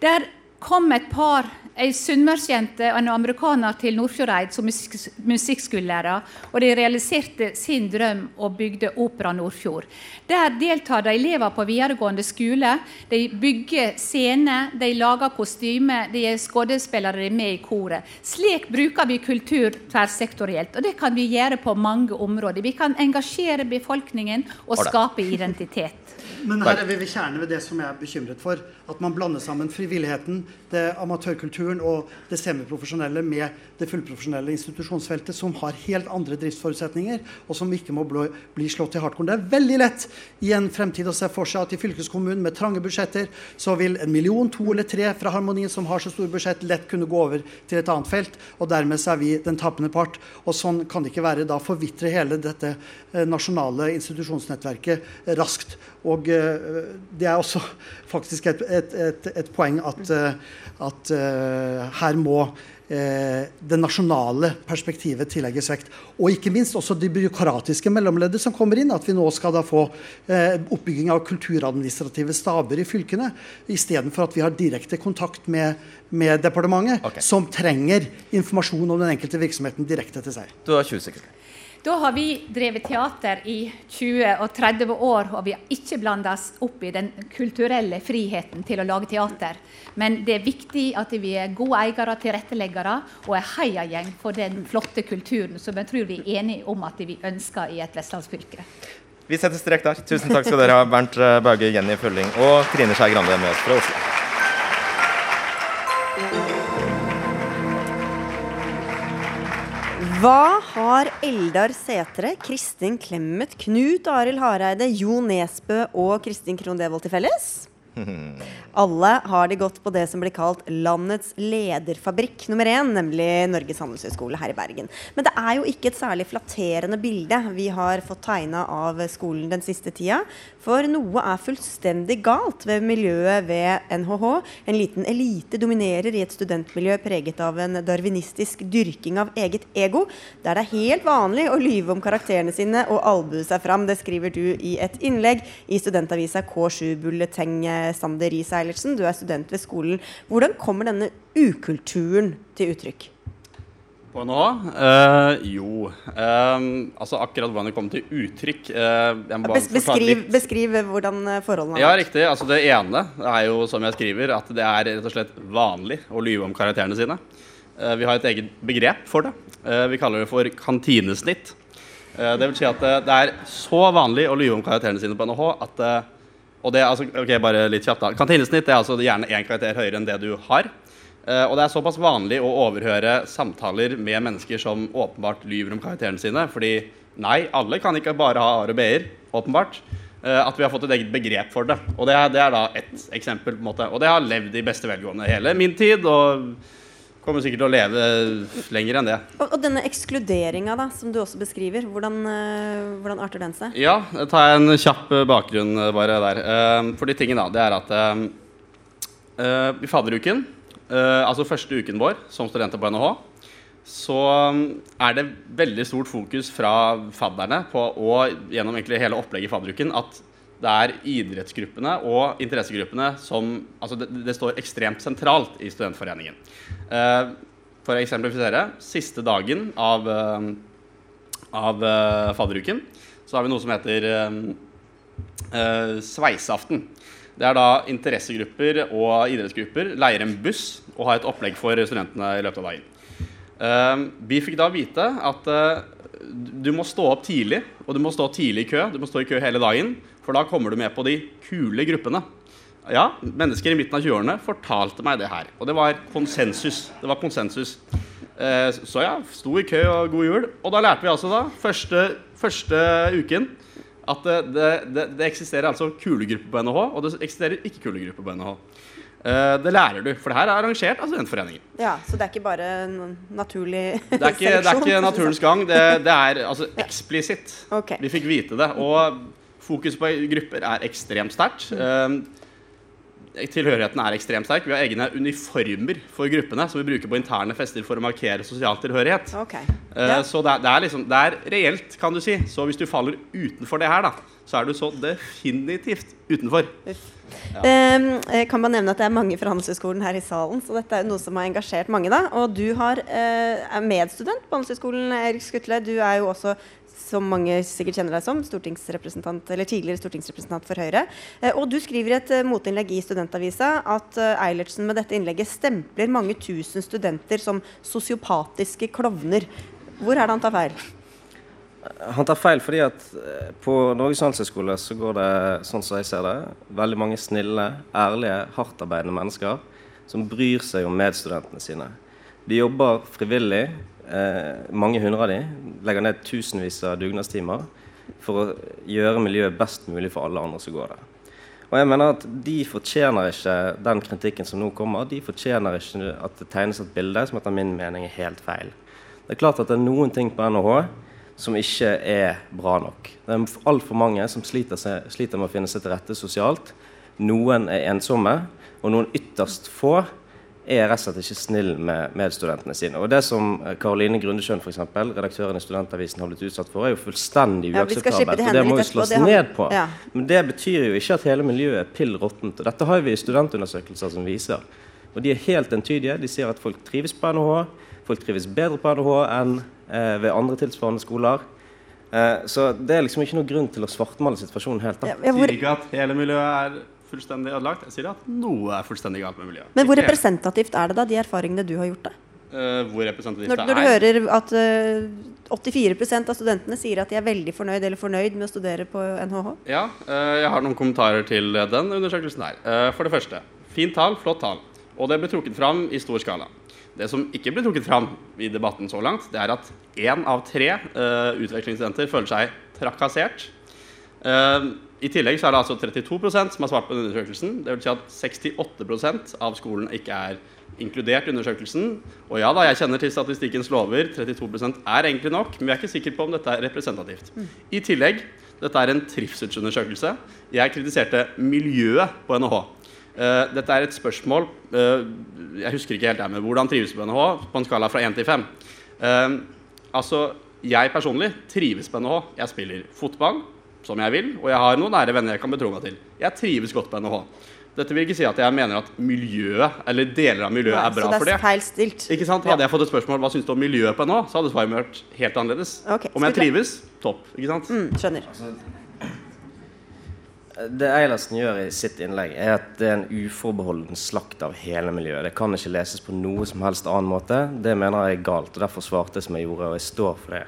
Der kom et par ei sunnmørsjente og en amerikaner til Nordfjordeid som musikkskolelærer. Og de realiserte sin drøm og bygde Opera Nordfjord. Der deltar de elever på videregående skole. De bygger scener, de lager kostymer, de er skuespillere, de er med i koret. Slik bruker vi kultur tverrsektorielt, og det kan vi gjøre på mange områder. Vi kan engasjere befolkningen og skape identitet. Men her er vi ved kjernen ved det som jeg er bekymret for. At man blander sammen frivilligheten, det amatørkulturen og det semiprofesjonelle med det fullprofesjonelle institusjonsfeltet, som har helt andre driftsforutsetninger, og som ikke må bli slått i hardkorn. Det er veldig lett i en fremtid å se for seg at i fylkeskommunen med trange budsjetter, så vil en million, to eller tre fra Harmonien som har så store budsjett, lett kunne gå over til et annet felt. Og dermed så er vi den tapende part. Og sånn kan det ikke være. Da forvitrer hele dette eh, nasjonale institusjonsnettverket raskt. Og uh, det er også *laughs* faktisk et, et, et, et poeng at, uh, at uh, her må det nasjonale perspektivet tillegges vekt. Og ikke minst også de byråkratiske mellomleddet som kommer inn. At vi nå skal da få oppbygging av kulturadministrative staber i fylkene, istedenfor at vi har direkte kontakt med, med departementet, okay. som trenger informasjon om den enkelte virksomheten direkte til seg. Du har 20 sekunder. Da har vi drevet teater i 20 og 30 år, og vi har ikke blanda oss opp i den kulturelle friheten til å lage teater. Men det er viktig at vi er gode eiere, tilretteleggere og er heiagjeng for den flotte kulturen som jeg tror vi er enige om at vi ønsker i et vestlandsfylke. Vi setter strek der. Tusen takk skal dere ha, Bernt Bauge, Jenny Følling og Trine Skei Grande med oss fra Oslo. Hva har Eldar Setre, Kristin Clemet, Knut Arild Hareide, Jo Nesbø og Kristin Krohn Devold til felles? *laughs* Alle har de gått på det som blir kalt landets lederfabrikk nummer én, nemlig Norges handelshøyskole her i Bergen. Men det er jo ikke et særlig flatterende bilde vi har fått tegna av skolen den siste tida. For noe er fullstendig galt ved miljøet ved NHH. En liten elite dominerer i et studentmiljø preget av en darwinistisk dyrking av eget ego, der det er helt vanlig å lyve om karakterene sine og albue seg fram. Det skriver du i et innlegg i studentavisa K7 Bulleteng Sander Riis Eilertsen, du er student ved skolen. Hvordan kommer denne ukulturen til uttrykk? På nå? Uh, jo um, Altså akkurat hvordan det kommer til uttrykk uh, Bes beskriv, beskriv, hvordan forholdene er. Ja, riktig. Altså Det ene er jo, som jeg skriver, at det er rett og slett vanlig å lyve om karakterene sine. Uh, vi har et eget begrep for det. vi kaller det for kantinesnitt. det vil si at det er så vanlig å lyve om karakterene sine på NHH at og det, altså, ok, bare litt kjapt da. Kantinesnitt er altså gjerne én karakter høyere enn det du har. Uh, og det er såpass vanlig å overhøre samtaler med mennesker som åpenbart lyver om karakterene sine. Fordi nei, alle kan ikke bare ha A-er og B-er, åpenbart. Uh, at vi har fått et eget begrep for det. Og det er, det er da ett eksempel. på en måte. Og det har levd i beste velgående hele min tid. og kommer sikkert til å leve lenger enn det. Og, og denne ekskluderinga som du også beskriver, hvordan, eh, hvordan arter den seg? Ja, jeg tar en kjapp eh, bakgrunn eh, bare der. For de tingene da, det er at i fadderuken, altså første uken vår som studenter på NHH, så er det veldig stort fokus fra fadderne på, og gjennom egentlig hele opplegget i fadderuken at det er idrettsgruppene og interessegruppene som altså det, det står ekstremt sentralt i studentforeningen. Uh, for å eksemplifisere siste dagen av, uh, av uh, fadderuken så har vi noe som heter sveiseaften. Det er da interessegrupper og idrettsgrupper leier en buss og har et opplegg for studentene i løpet av dagen. vi fikk da vite at du må stå opp tidlig, og du må stå tidlig i kø. Du må stå i kø hele dagen, for da kommer du med på de kule gruppene. Ja, mennesker i midten av 20-årene fortalte meg det her. Og det var konsensus. Det var konsensus. Eh, så ja, sto i kø og god jul. Og da lærte vi altså da, første, første uken, at det, det, det, eksisterer altså kulegrupper på NHH, og det eksisterer ikke kulegrupper på NHH. Uh, det lærer du, for det her er arrangert av Studentforeningen. Ja, Så det er ikke bare naturlig det ikke, det er ikke naturens gang. Det, det er altså eksplisitt. Okay. Vi fikk vite det. Og fokus på grupper er ekstremt sterkt. Uh, tilhørigheten er ekstremt sterk. Vi har egne uniformer for gruppene som vi bruker på interne fester for å markere sosial tilhørighet. Okay. Uh, så det, det, er liksom, det er reelt, kan du si. Så hvis du faller utenfor det her, da, så er du så definitivt utenfor. Ja. Um, kan bare nevne at Det er mange fra Handelshøyskolen her i salen, så dette er noe som har engasjert mange. da Og du har, uh, er medstudent på Handelshøyskolen, Erik Skutle. Du er jo også, som mange sikkert kjenner deg som, stortingsrepresentant, eller tidligere stortingsrepresentant for Høyre. Uh, og du skriver i et uh, motinnlegg i Studentavisa at Eilertsen med dette innlegget stempler mange tusen studenter som sosiopatiske klovner. Hvor er det han tar feil? Han tar feil fordi at eh, på Norges handelshøyskole så går det sånn som jeg ser det, veldig mange snille, ærlige, hardtarbeidende mennesker som bryr seg om medstudentene sine. De jobber frivillig, eh, mange hundre av de, legger ned tusenvis av dugnadstimer for å gjøre miljøet best mulig for alle andre som går der. Og jeg mener at De fortjener ikke den kritikken som nå kommer. De fortjener ikke at det tegnes et bilde som etter min mening er helt feil. Det er klart at det er noen ting på NHH som ikke er bra nok. Det er altfor mange som sliter, seg, sliter, med å finne seg til rette sosialt. Noen er ensomme, og noen ytterst få er rett og slett ikke snill med medstudentene sine. Og Det som Karoline Grundesjøen, f.eks., redaktøren i Studentavisen, har blitt utsatt for, er jo fullstendig uakseptabelt. Ja, og det må jo slås ned på. Ja. Men det betyr jo ikke at hele miljøet er pill råttent. Dette har vi i studentundersøkelser som viser. Og de er helt entydige. De sier at folk trives på NHH. Folk trives bedre på NHH enn eh, ved andre tilsvarende skoler. Eh, så det er liksom ikke noen grunn til å svartmale situasjonen helt. Da. Jeg sier ikke at hele miljøet er fullstendig ødelagt. Jeg sier at noe er fullstendig galt med miljøet. Men hvor representativt er det, da, de erfaringene du har gjort? deg? Uh, hvor representativt når, når du hører at uh, 84% av studentene sier at de er veldig fornøyd eller fornøyd med å studere på NHH? Ja, uh, jeg har noen kommentarer til den undersøkelsen her. For det første, fint tall, flott tall. Og det ble trukket fram i stor skala. Det som ikke ble trukket fram i debatten så langt, det er at én av tre utvekslingsstudenter føler seg trakassert. Uh, I tillegg så er det altså 32% som har svart på undersøkelsen. Det vil si at 68% av skolen ikke er inkludert i undersøkelsen. Og ja da, jeg kjenner til statistikkens lover. 32% er egentlig nok, men vi er ikke sikre på om dette er representativt. Mm. I tillegg, dette er en trivselsundersøkelse. Jeg kritiserte miljøet på NHH. Uh, dette er et spørsmål uh, Jeg husker ikke helt det, men hvordan trives på NHH på en skala fra 1 til 5? Uh, eh, altså, jeg personlig trives på NHH. Jeg spiller fotball som jeg vil, og jeg har noen nære venner jeg kan betro meg til. Jeg trives godt på NHH. Dette vil ikke si at jeg mener at miljøet, eller deler av miljøet, ja, er bra for det. Så det er feil stilt. Ikke sant? Hadde jeg fått et spørsmål hva syns du om miljøet på NHH, så hadde svaret vært helt annerledes. Okay, om jeg trives, topp. Ikke sant? Mm, skjønner. Altså, det Eilertsen gjør i sitt innlegg, er at det er en uforbeholden slakt av hele miljøet. Det kan ikke leses på noe som helst annen måte. Det mener jeg er galt. og Derfor svarte jeg som jeg gjorde, og jeg står for det.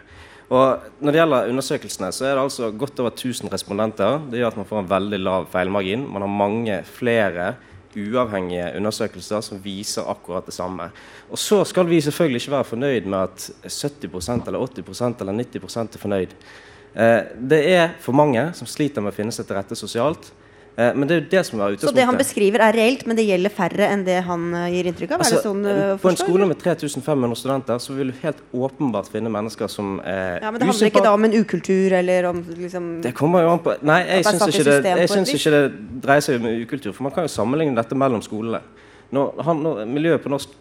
Og Når det gjelder undersøkelsene, så er det altså godt over 1000 respondenter. Det gjør at man får en veldig lav feilmargin. Man har mange flere uavhengige undersøkelser som viser akkurat det samme. Og så skal vi selvfølgelig ikke være fornøyd med at 70% eller 80% eller 90 er fornøyd. Eh, det er for mange som sliter med å finne seg til rette sosialt. Eh, men det er jo det som er utgangspunktet. Så det han beskriver er reelt, men det gjelder færre enn det han eh, gir inntrykk av? Altså, sånn, uh, på en skole med 3500 studenter så vil du helt åpenbart finne mennesker som er Ja, Men det handler ikke da om en ukultur eller om liksom Det kommer jo an på Nei, jeg syns ikke, det, jeg synes ikke det dreier seg om ukultur. For man kan jo sammenligne dette mellom skolene. Når, han, når miljøet på Norsk,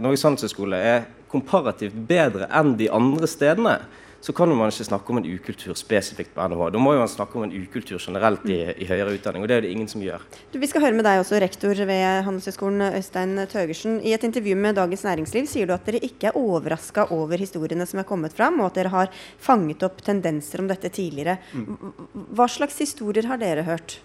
Norges handelshøyskole er komparativt bedre enn de andre stedene, så kan man ikke snakke om en ukultur spesifikt på NHH. Da må man snakke om en ukultur generelt i, i, høyere utdanning, og det er det ingen som gjør. Du, vi skal høre med deg også, rektor ved Handelshøyskolen Øystein Tøgersen. I et intervju med Dagens Næringsliv sier du at dere ikke er overraska over historiene som er kommet fram, og at dere har fanget opp tendenser om dette tidligere. Mm. Hva slags historier har dere hørt?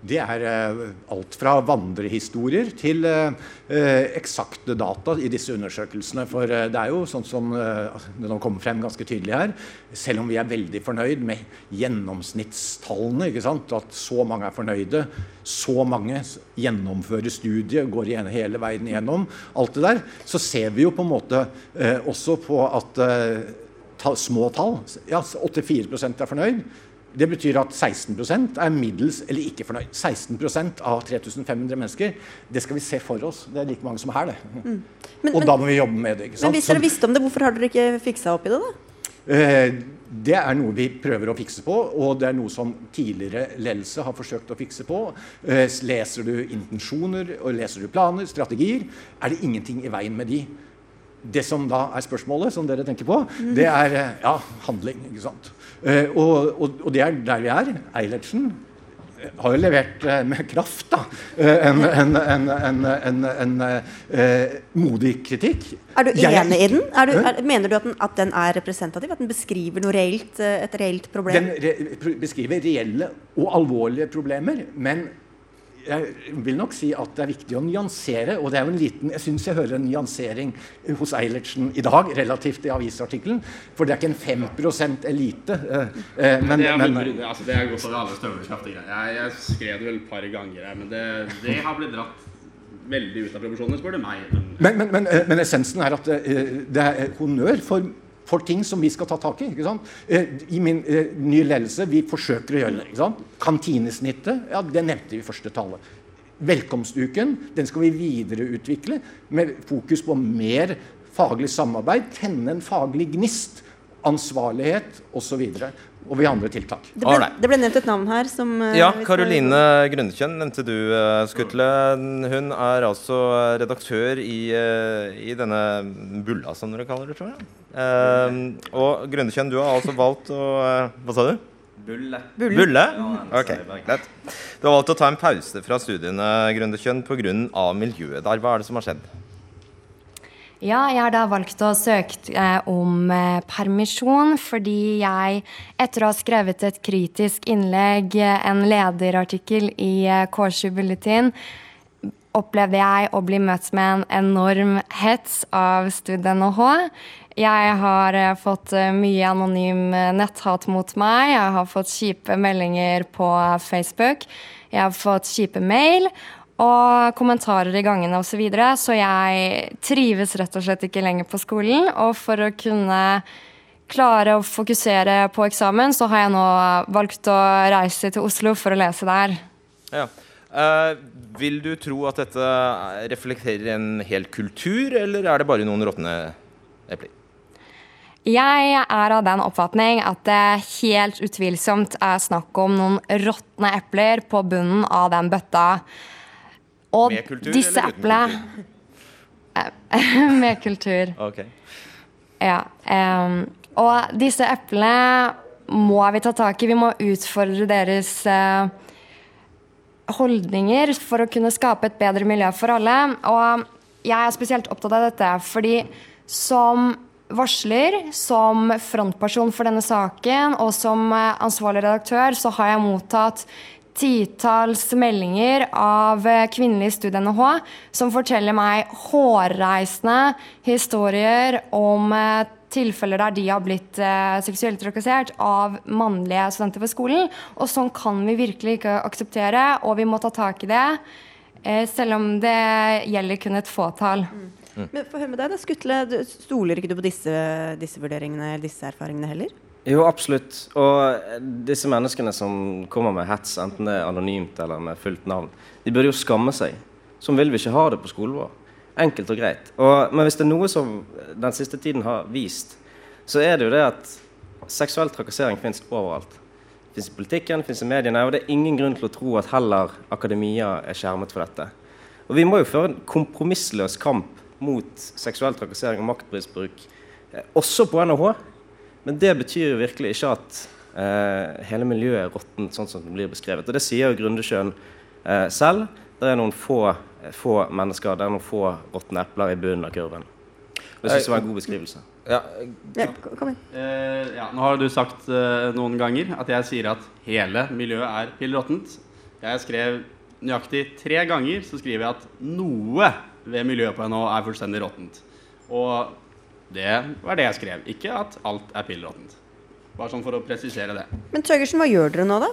Det er eh, alt fra vandrehistorier til eh, eh, eksakte data i disse undersøkelsene. For det er jo sånn som det nå kommer frem ganske tydelig her, selv om vi er veldig fornøyd med gjennomsnittstallene, at så mange er fornøyde, så mange gjennomfører studiet, går hele veien igjennom, alt det der, så ser vi jo på en måte også på at små tall Ja, 84% er fornøyd. Det betyr at 16% er middels eller ikke fornøyd. 16% av 3500 mennesker. Det skal vi se for oss. Det er like mange som her, det. Mm. Men, og da må vi jobbe med det. Men hvis dere visste om det, hvorfor har dere ikke fiksa opp i det, da? Eh, det er noe vi prøver å fikse på, og det er noe som tidligere ledelse har forsøkt å fikse på. Eh, leser du intensjoner og leser du planer, strategier, er det ingenting i veien med de. Det som da er spørsmålet, som dere tenker på, mm. det er eh, ja, handling. ikke sant? Uh, og, og, og, det er der vi er. Eilertsen har jo levert uh, med kraft da, en, en, en, en modig kritikk. Er du enig i den? Du, er, mener du at den, at den, er representativ? At den beskriver reelt, et reelt problem? Den re beskriver reelle og alvorlige problemer. men jeg vil nok si at det er viktig å nyansere. Og det er jo en liten, jeg syns jeg hører en nyansering hos Eilertsen i dag relativt til avisartikkelen. For det er ikke en 5% elite. Eh, eh, men, det, er, men, det, altså, det er godt alle. Jeg, jeg skrev det vel et par ganger, men det, det har blitt dratt veldig ut av proporsjonene, spør du meg. Men, men, men, essensen er at eh, det er honnør for for ting som vi skal ta tak i. Eh, I min eh, nye ledelse vi forsøker å gjøre det. Kantinesnittet ja, det nevnte vi i første tale. Velkomstuken den skal vi videreutvikle med fokus på mer faglig samarbeid. Tenne en faglig gnist. Ansvarlighet osv og vi har andre tiltak. Det ble, det ble, nevnt et navn her som uh, Ja, Karoline Grundekjønn nevnte du, uh, Skutle. Hun er altså redaktør i, uh, i, denne bulla, som dere kaller det, tror jeg. og Grundekjønn, du har altså valgt å Hva sa du? Bulle. Bulle? Bulle? Ok, lett. Du har valgt å ta en pause fra studiene Grundekjønn pga. miljøet der. Hva er det som har skjedd? Ja, jeg har da valgt å søke eh, om eh, permisjon fordi jeg, etter å ha skrevet et kritisk innlegg, eh, en lederartikkel i eh, K7 Bulletin, opplevde jeg å bli møtt med en enorm hets av Stud.NHH. Jeg har fått mye anonym netthat mot meg. Jeg har fått kjipe meldinger på Facebook. Jeg har fått kjipe mail og kommentarer i gangene osv. Så, videre, så jeg trives rett og slett ikke lenger på skolen. Og for å kunne klare å fokusere på eksamen, så har jeg nå valgt å reise til Oslo for å lese der. Ja. Uh, vil du tro at dette reflekterer en hel kultur, eller er det bare noen råtne epler? Jeg er av den oppfatning at det helt utvilsomt er snakk om noen råtne epler på bunnen av den bøtta. Og med kultur disse eplene *laughs* Med kultur. Okay. Ja. Um, og disse eplene må vi ta tak i. Vi må utfordre deres uh, holdninger for å kunne skape et bedre miljø for alle. Og jeg er spesielt opptatt av dette fordi som varsler, som frontperson for denne saken og som eh, ansvarlig redaktør, så har jeg mottatt titalls meldinger av kvinnelige studie-NHH som forteller meg hårreisende historier om eh, tilfeller der de har blitt eh, seksuelt trakassert av mannlige studenter ved skolen. Og sånn kan vi virkelig ikke akseptere, og vi må ta tak i det. Eh, selv om det gjelder kun et fåtall. Mm. Men å høre med deg da, Skutle, stoler ikke du på disse, disse vurderingene eller disse erfaringene heller? Jo, absolutt. Og disse menneskene som kommer med hets, enten det er anonymt eller med fullt navn, de burde jo skamme seg. Sånn vil vi ikke ha det på skolen vår. Enkelt og greit. Og, men hvis det er noe som den siste tiden har vist, så er det jo det at seksuell trakassering fins overalt. Det fins i politikken, det fins i mediene, og det er ingen grunn til å tro at heller akademia er skjermet for dette. Og vi må jo føre en kompromissløs kamp mot seksuell trakassering og maktmisbruk, eh, også på NHH. Men det betyr jo virkelig ikke at eh, hele miljøet er råttent, sånn som det blir beskrevet. Og det sier jo Grundesjøen eh, selv. Det er noen få, få, mennesker, det er noen få råtne epler i bunnen av kurven. Det syns jeg var en god beskrivelse. Ja, ja kom igjen. Eh, ja, nå har du sagt eh, noen ganger at jeg sier at hele miljøet er pill råttent. Jeg skrev nøyaktig tre ganger så skriver jeg at noe ved miljøet på NHO er fullstendig råttent. Og det var det jeg skrev. Ikke at alt er pillråttent. Bare sånn for å presisere det. Men Tøgersen, hva gjør dere nå, da?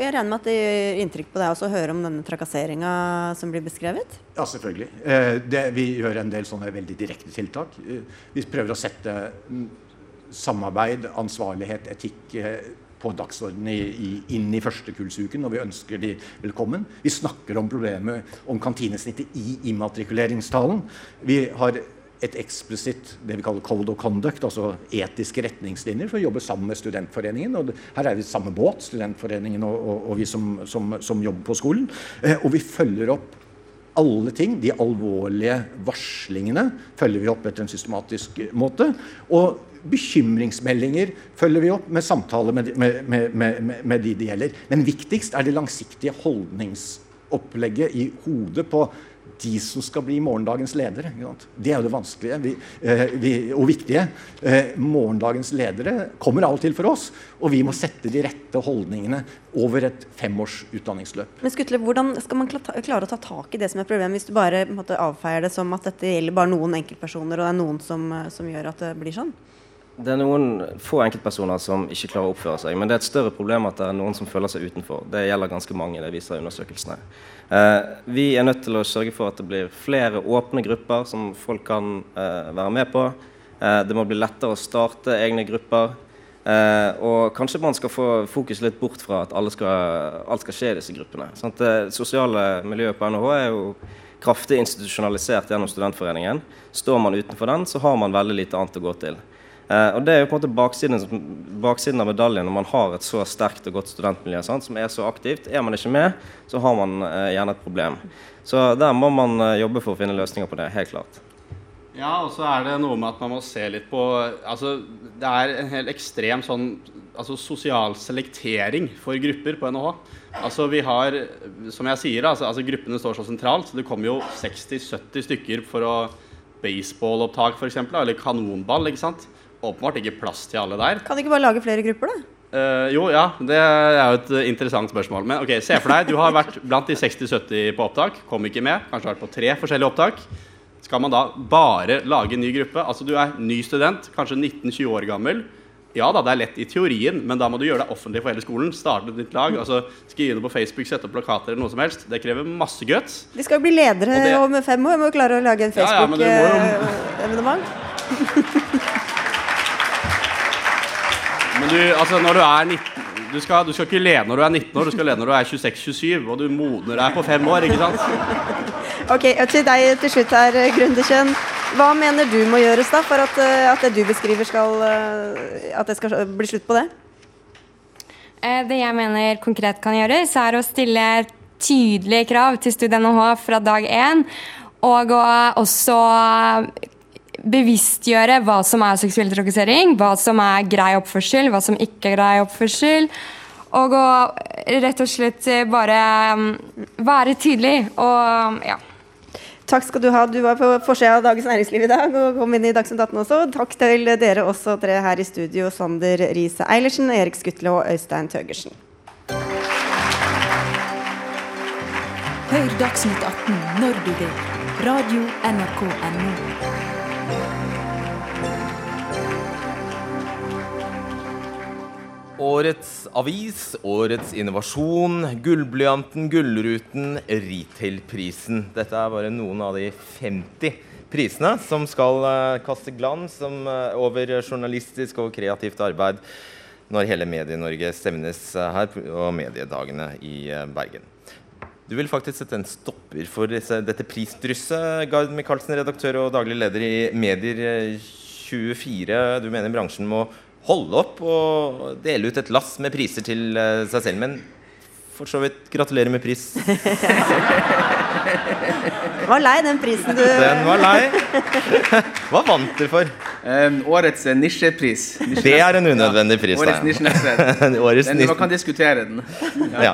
Jeg regner med at det gjør inntrykk på deg også å høre om denne trakasseringa som blir beskrevet? Ja, selvfølgelig. Eh, det, vi gjør en del sånne veldig direkte tiltak. Eh, vi prøver å sette mm, samarbeid, ansvarlighet, etikk eh, på dagsordenen inn i førstekullsuken og vi ønsker de velkommen. Vi snakker om problemet om kantinesnittet i immatrikuleringstalen. Vi har et eksplisitt det vi kaller code of conduct, altså etiske retningslinjer, for å jobbe sammen med Studentforeningen. og Her er vi samme båt, Studentforeningen og, og, og vi som, som, som, jobber på skolen. Eh, og vi følger opp alle ting. De alvorlige varslingene følger vi opp etter en systematisk måte. Og bekymringsmeldinger følger vi opp med samtaler med, med, med, med de det gjelder. Men viktigst er det langsiktige holdningsopplegget i hodet på de som skal bli morgendagens ledere. Det er jo det vanskelige vi, eh, vi, og viktige. Eh, morgendagens ledere kommer av og til for oss, og vi må sette de rette holdningene over et femårs utdanningsløp. Men Skutle, Hvordan skal man klare å ta tak i det som er problemet, hvis du bare måte, avfeier det som at dette gjelder bare noen enkeltpersoner, og det er noen som, eh, som gjør at det blir sånn? Det er noen få enkeltpersoner som ikke klarer å oppføre seg. Men det er et større problem at det er noen som føler seg utenfor. Det gjelder ganske mange. det viser undersøkelsene. Eh, vi er nødt til å sørge for at det blir flere åpne grupper som folk kan eh, være med på. Eh, det må bli lettere å starte egne grupper. og kanskje man skal få fokus litt bort fra at skal, alt skal skje i disse gruppene. Sånn det sosiale miljøet på NHH er jo kraftig institusjonalisert gjennom Studentforeningen. Står man utenfor den, så har man veldig lite annet å gå til. Eh, og Det er jo på en måte baksiden, baksiden, av medaljen når man har et så sterkt og godt studentmiljø sant, som er så aktivt. Er man ikke med, så har man eh, gjerne et problem. Så der må man eh, jobbe for å finne løsninger på det. helt klart. Ja, og så er det noe med at man må se litt på altså, Det er en helt ekstrem sånn altså, sosial selektering for grupper på NHH. Altså vi har, som jeg sier, altså, altså gruppene står så sentralt. så Det kommer jo 60-70 stykker for å baseballopptak f.eks. Eller kanonball. ikke sant? Åpenbart ikke plass til alle der. Kan du ikke bare lage flere grupper, da? Uh, jo, ja. Det er jo et interessant spørsmål. Men ok, se for deg, du har vært blant de 60-70 på opptak. Kom ikke med. Kanskje vært på tre forskjellige opptak. Skal man da bare lage en ny gruppe? Altså du er ny student, kanskje 19-20 år gammel. Ja da, det er lett i teorien, men da må du gjøre det offentlig for hele skolen. Starte et nytt lag, altså skrive noe på Facebook, sette opp plakater eller noe som helst. Det krever masse guts. De skal jo bli ledere det... om fem år. Må jo klare å lage en Facebook-evenement. Ja, ja, *laughs* du, altså når du er 19 du skal, du skal, ikke le når du er 19 år, du skal le når du er 26-27. Og du modner deg på fem år, ikke sant? *laughs* ok, og Til deg til slutt her, Grundekjønn. Hva mener du må gjøres da for at, eh, at det du beskriver skal eh, At det skal bli slutt på det? Eh, det jeg mener konkret kan gjøres, er å stille tydelige krav til Studie NHH fra dag én. Og å også bevisstgjøre hva som er seksuell trakassering, hva som er grei oppførsel, hva som ikke er grei oppførsel. Og å rett og slett bare um, være tydelig og ja. Takk skal du ha. Du var på forsida av Dagens Næringsliv i dag og kom inn i Dagsnytt 18 også. Takk til dere også tre her i studio, Sander Riise Eilertsen, Erik Skutle og Øystein Tøgersen. Hør Dagsnytt 18 når du vil. Radio NRK NO. Årets avis, årets innovasjon, Gullblyanten, Gullruten, Retail-prisen. Dette er bare noen av de 50 prisene som skal eh, kaste glans eh, over journalistisk og kreativt arbeid når hele Medie-Norge stevnes eh, her på mediedagene i Bergen. Du vil faktisk sette en stopper for disse, dette prisdrysset, Gard Michaelsen, redaktør og daglig leder i Medier eh, 24. Du mener bransjen må holde opp og dele ut et lass med priser til eh, seg selv. Men for så vidt gratulerer med pris. *laughs* Var lei den prisen du Den var lei. *laughs* Hva vant du for? årets nisjepris. nisjepris. Det er en unødvendig pris. da. Årets nisjenettsted. *laughs* Den- Man kan diskutere den. Ja.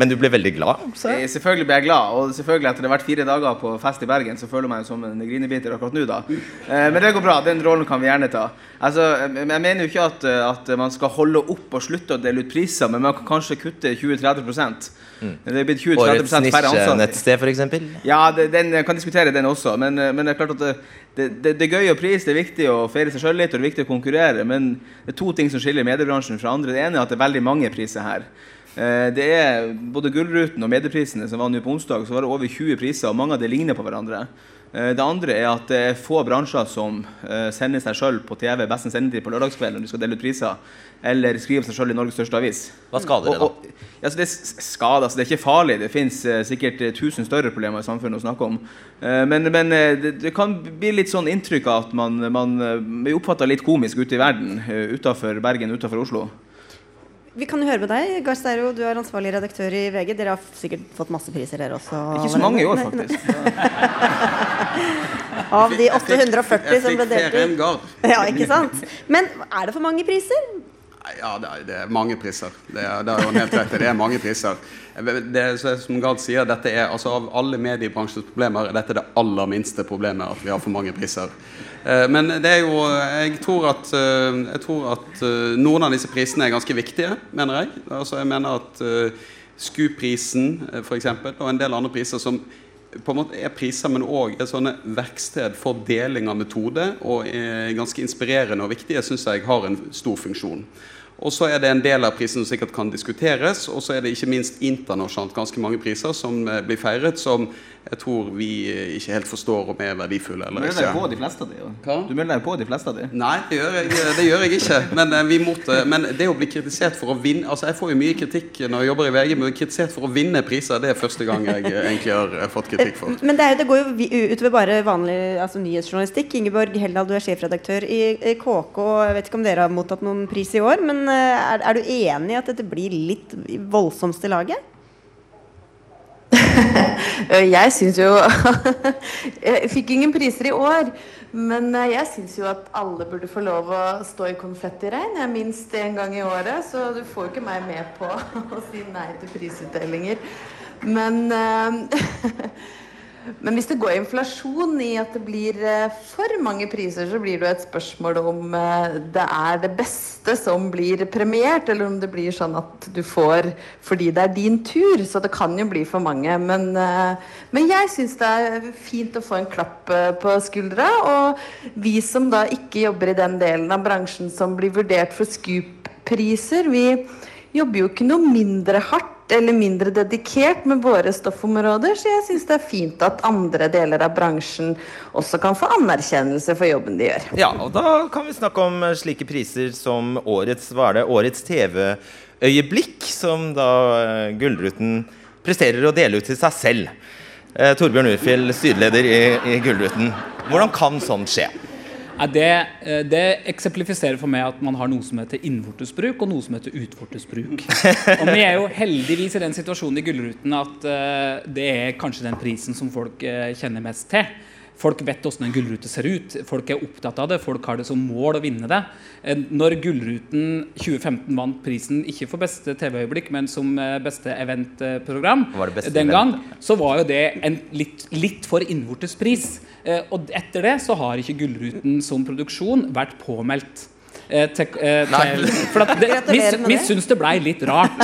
Men du ble veldig glad? Jeg, Selvfølgelig ble jeg glad, og selvfølgelig etter det har vært fire dager på fest i Bergen, så føler jeg meg som en grinebiter akkurat nå, da. Eh, Men det går bra, den rollen kan vi gjerne ta. Altså, jeg jeg mener jo ikke at, eh, at man skal holde opp og slutte å dele ut priser, men man kan kanskje kutte 20-30 Mm. Det er blitt 20-30 Årets færre ansatte. nisjenettsted, f.eks.? Ja, det, den jeg kan diskutere den også, men, eh, men det er klart at det, det, det er gøy å prise, det er viktig å feire seg sjøl litt, og det er viktig å konkurrere, men det er to ting som skiller mediebransjen fra andre. Det ene er at det er veldig mange priser her. Eh, Det er både Gullruten og medieprisene som var nå på onsdag, så var det over 20 priser, og mange av dem ligner på hverandre. Eh, Det andre er at det er få bransjer som eh, sender seg sjøl på TV best en sendetid på lørdagskveld når de skal dele ut priser, eller skriver seg sjøl i Norges største avis. Hva skader det, da? Og- og- altså det er skade, altså det er ikke farlig. Det fins sikkert tusen større problemer i samfunnet å snakke om. Men men det, det kan bli litt sånn inntrykk av at man, man blir oppfatta litt komisk ute i verden. Utafor Bergen, utafor Oslo. Vi kan jo høre med deg. Gahr Steiro, du er ansvarlig redaktør i VG. Dere har sikkert fått masse priser, dere også? Ikke så mange i år, faktisk. *laughs* Av de 840 som ble delt ut. Ja, ikke sant? Men er det for mange priser? Ja, det er, det er mange priser. Det er, det er jo helt rett. Det er mange priser. Det, som Gard sier, dette er altså Av alle mediebransjens problemer er dette det aller minste problemet, at vi har for mange priser. Eh, Men det er jo Jeg tror at, eh, jeg tror at eh, noen av disse prisene er ganske viktige, mener jeg. Altså Jeg mener at SKU-prisen f.eks., og en del andre priser som på en måte er priser, men òg et sånne verksted for deling av metode, og er ganske inspirerende og viktige, syns jeg har en stor funksjon. Og så er det en del av prisen som sikkert kan diskuteres, og så er det ikke minst internasjonalt ganske mange priser som eh, blir feiret, som jeg tror vi eh, ikke helt forstår om er verdifulle Du eller melder deg ikke. på de fleste av de, jo. Du melder deg på de fleste av de. Nei, det gjør jeg, det gjør jeg ikke. Men, eh, vi måtte, men det å bli kritisert for å vinne Altså Jeg får jo mye kritikk når jeg jobber i VG, men kritisert for å vinne priser, det er første gang jeg eh, egentlig har eh, fått kritikk for. Men det, er det går jo utover bare vanlig altså, nyhetsjournalistikk. Ingeborg Heldal, du er sjefredaktør i, KK. Jeg vet ikke om dere har mottatt noen pris i år, men eh, er, er du enig i at dette blir litt voldsomst i laget? *laughs* Eh, Jeg syns jo *laughs* Jeg fikk ingen priser i år, men eh, jeg syns jo at alle burde få lov å stå i konfettiregn minst én gang i året. Så du får ikke meg med på *laughs* å si nei til prisutdelinger. Men eh, Men hvis det går inflasjon i at det blir eh, for mange priser, så blir det jo et spørsmål om eh, det er det beste som blir premiert, eller om det blir sånn at du får fordi det er din tur. Så det kan jo bli for mange. Men, eh, men jeg syns det er fint å få en klapp på skuldra. Og vi som da ikke jobber i den delen av bransjen som blir vurdert for Scoop-priser, vi jobber jo ikke noe mindre hardt eller mindre dedikert med våre stoffområder, så jeg syns det er fint at andre deler av bransjen også kan få anerkjennelse for jobben de gjør. Ja, og da kan vi snakke om eh, slike priser som årets, hva det, årets TV-øyeblikk, som da eh, Gullruten presterer å dele ut til seg selv. Eh, Torbjørn Urfjell, styreleder i, i Gullruten. Hvordan kan sånt skje? Det, eh, det eksemplifiserer for meg at man har noe som heter innvortesbruk og noe som heter utvortesbruk. *laughs* Og vi er jo heldigvis i den situasjonen i Gullruten at eh, det er kanskje den prisen som folk eh, kjenner mest til. Folk vet hvordan en gullrute ser ut, folk er opptatt av det, folk har det som mål å vinne det. Eh, Når Gullruten 2015 vant prisen, ikke for beste TV-øyeblikk, men som eh, beste eventprogram beste den event? gang, så var jo det en litt, litt for innvortes pris. Eh, og etter det så har ikke Gullruten som produksjon vært påmeldt. Eh, til, eh, til, for at det, vi, vi syns det blei litt rart,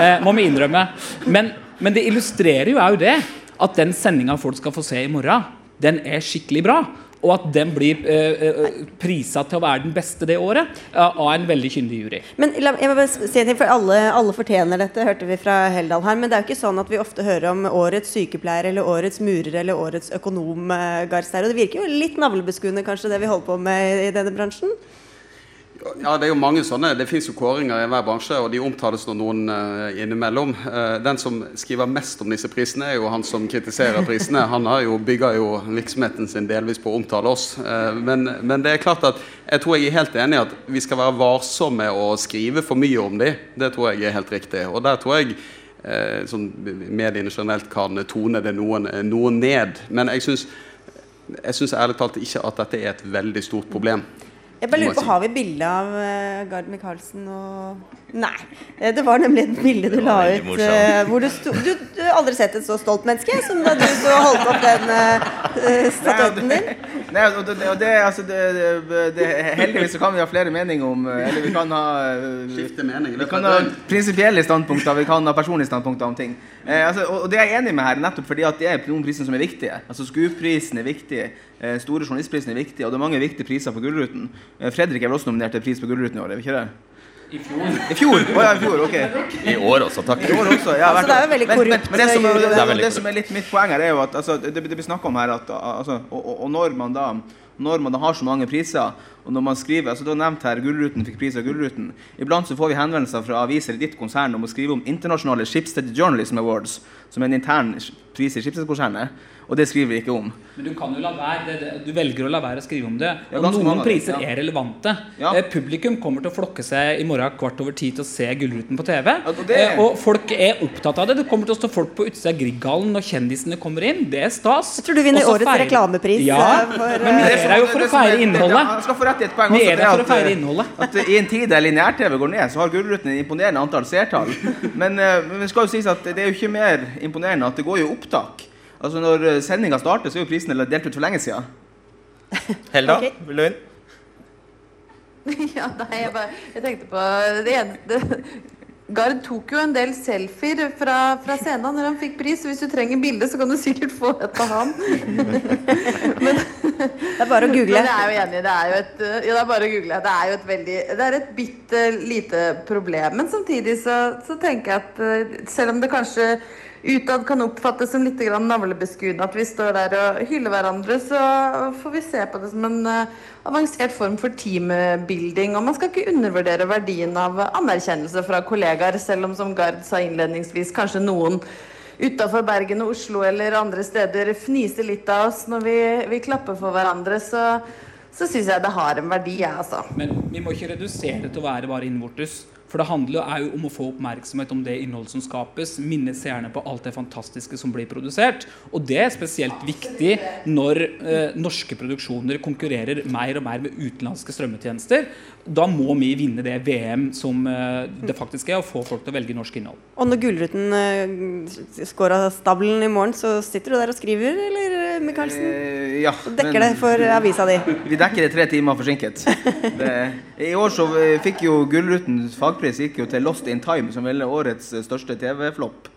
eh, må vi innrømme. Men, men det illustrerer jo òg det at den sendinga folk skal få se i morgen, den er skikkelig bra. og at den blir eh, eh, prisa til å være den beste det året eh, av en veldig kyndig jury. Men la, jeg må bare si en ting, for alle, alle fortjener dette, hørte vi fra Heldal her. Men det er jo ikke sånn at vi ofte hører om årets sykepleier eller årets murer eller årets økonom, eh, Gahr Og Det virker jo litt navlebeskuende kanskje det vi holder på med i denne bransjen? Ja, Det er jo mange sånne. Det fins kåringer i hver bransje, og de omtales nå noen uh, innimellom. Uh, den som skriver mest om disse prisene, er jo han som kritiserer prisene. Han har jo, bygger jo virksomheten sin delvis på å omtale oss. Uh, men, men, det er klart at jeg tror jeg er helt enig i at vi skal være varsomme og skrive for mye om dem. Det tror jeg er helt riktig. Og der tror jeg sånn, mediene generelt kan tone det noen, noen ned. Men jeg syns ærlig talt ikke at dette er et veldig stort problem. Jeg bare lurer på, Har vi bilde av uh, Gard Michaelsen og Nei. Eh, det var nemlig et bilde du la ut uh, hvor du, sto, du, du har aldri sett et så stolt menneske som da du så holdt opp den uh, statuetten din. Nei, og det, og det, altså det, det, Heldigvis så kan vi ha flere meninger om Eller vi kan ha Skifte mening. Vi kan ha prinsipielle standpunkter, vi kan ha personlige standpunkter om ting. Eh, altså, og det er jeg enig med her, nettopp fordi at det er noen priser som er viktige. Altså SKUP-prisen er viktig. Eh, store journalistprisen er viktig, og det er mange viktige priser på Gullruten. Eh, Fredrik er vel også nominert til pris på Gullruten i år, er vi ikke det? I fjor. I fjor? Oh, ja, i fjor, ok. I år også, takk. I år også, ja, altså, det er jo veldig korrupt. Men, men, det, som, det, det, det, som, er litt mitt poeng her, er jo at altså, det, det blir snakka om her at altså, og, og, og, når man da når man da har så mange priser, og når man skriver altså Du har nevnt her Gullruten fikk pris av Gullruten. Iblant så får vi henvendelser fra aviser i ditt konsern om å skrive om internasjonale Schibsted Journalism Awards, som er en intern pris i Schibsted-konsernet. Og det skriver vi ikke om. Men du kan jo la være, det, du velger å la være å skrive om det. Og ja, noen priser ja. er relevante. Ja. Eh, publikum kommer til å flokke seg i morgen kvart over ti til å se Gullruten på TV. Og, det... eh, og, folk er opptatt av det. Det kommer til å stå folk på utsida av Grieghallen når kjendisene kommer inn. Det er stas. Jeg tror du vinner årets feire... reklamepris. Ja, eh, for, men det er jo for å feire innholdet. Rett i et poeng er der for å feire. At I en tid der lineær-TV går ned, så har Gullruten et imponerende antall seertall. Men, uh, men det skal jo sies at det er jo ikke mer imponerende at det går jo opptak. Altså Når eh, sendinga starter, så er jo prisen delt ut for lenge siden. Helda, okay. vil du inn? *laughs* ja, nei, jeg, bare, jeg tenkte på det eneste Gard tok jo en del selfier fra, fra scenen når han fikk pris. Hvis du trenger bilde, så kan du sikkert få et av han. *laughs* Men, det er bare å google. Men jeg er jo enig. Det er jo et, ja, det er bare å google. Det er jo et veldig Det er et bitte lite problem. Men samtidig så, så tenker jeg at eh, selv om det kanskje utad kan oppfattes som litt navlebeskuende at vi står der og hyller hverandre, så får vi se på det som en uh, avansert form for teambuilding. Og man skal ikke undervurdere verdien av anerkjennelse fra kollegaer, selv om som Gard sa innledningsvis, kanskje noen utafor Bergen og Oslo eller andre steder fniser litt av oss når vi, vi klapper for hverandre. så så syns jeg det har en verdi, jeg, altså. Men vi må ikke redusere det til å være bare innvortes. For det handler jo om å få oppmerksomhet om det innholdet som skapes. Minne seerne på alt det fantastiske som blir produsert. Og det er spesielt viktig når eh, norske produksjoner konkurrerer mer og mer med utenlandske strømmetjenester. Da må vi vinne det VM som eh, det faktisk er, og få folk til å velge norsk innhold. Og når Gullruten eh, skår av stabelen i morgen, så sitter du der og skriver, eller eh, Michaelsen? Eh, ja. Dekker men, det for avisa di? Vi dekker det tre timer forsinket. *laughs* Det, I år så eh, fikk jo Gullrutens fagpris gikk jo til Lost in Time, som vel er årets eh, største TV-flopp.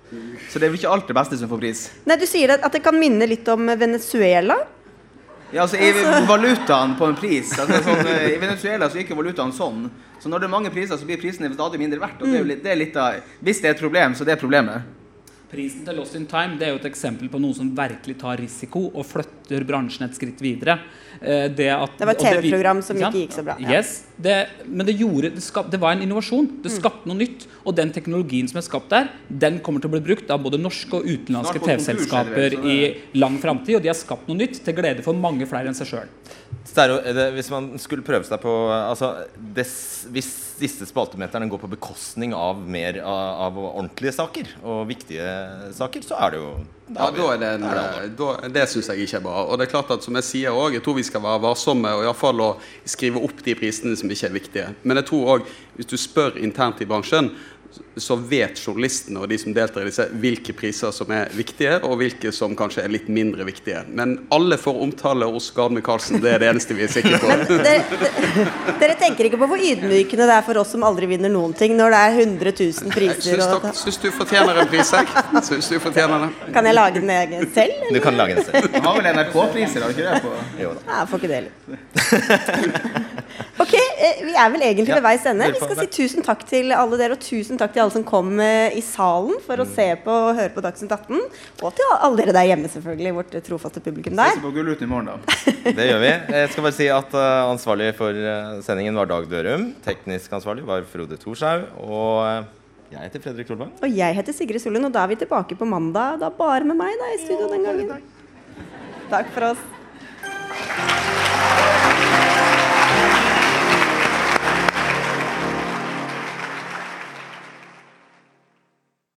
Så det er vel ikke alt det beste som får pris. Nei, Du sier at det kan minne litt om Venezuela? Ja, altså I altså- *laughs* valutaen på en pris altså, sånn, eh, I Venezuela så gikk jo valutaen sånn. Så når det er mange priser, så blir prisene stadig mindre verdt. Og det er jo litt, det er litt av, hvis det er et problem, så det er problemet. Prisen til Lost in Time det er jo et eksempel på noen som virkelig tar risiko og flytter bransjen et skritt videre. Eh, det, at, det var et TV-program som ikke gikk så bra. Ja. Yes, det, men det, gjorde, det, skap, det, var en innovasjon. Det mm. skapte noe nytt. Og den teknologien som er skapt der, den kommer til å bli brukt av både norske og utenlandske TV-selskaper i lang framtid. Og de har skapt noe nytt til glede for mange flere enn seg sjøl. Hvis man skulle prøve seg på altså, des, Hvis disse spaltemeterne går på bekostning av mer av, av ordentlige saker og viktige saker, så er det jo ja, da er det, en, da, det syns jeg ikke er bra. Og det er klart at som jeg sier òg, jeg tror vi skal være varsomme og iallfall å skrive opp de prisene som ikke er viktige. Men jeg tror òg, hvis du spør internt i bransjen, så vet journalistene og de som deltar i disse, hvilke priser som er viktige, og hvilke som kanskje er litt mindre viktige. Men alle får omtale hos Gard Michaelsen, det er det eneste vi er sikre på. dere, dere tenker ikke på hvor ydmykende det er for oss som aldri vinner noen ting, når det er 100 000 priser? Jeg syns du fortjener en pris, jeg? Syns du fortjener det? Kan jeg lage den egen selv? eller? Du kan lage den selv. Du har vel NRK-priser, har du ikke det? På? Jo da. Jeg får ikke det heller. Ok, eh, vi er vel egentlig ved veis ende. Vi skal si tusen takk til alle dere, og tusen takk til alle som kom eh, i salen for Mm. å se på og høre på Dagsnytt 18. Og til alle dere der hjemme, selvfølgelig. Vårt trofaste publikum der. Ses på Gullruten i morgen, da. *laughs* Det gjør vi. Jeg skal bare si at eh, ansvarlig for eh, sendingen var Dag Dørum. Teknisk ansvarlig var Frode Thorshaug. Og jeg heter Fredrik Solvang. Og jeg heter Sigrid Sollund, og da er vi tilbake på mandag. Da bare med meg da, i studio den gangen. Takk for oss.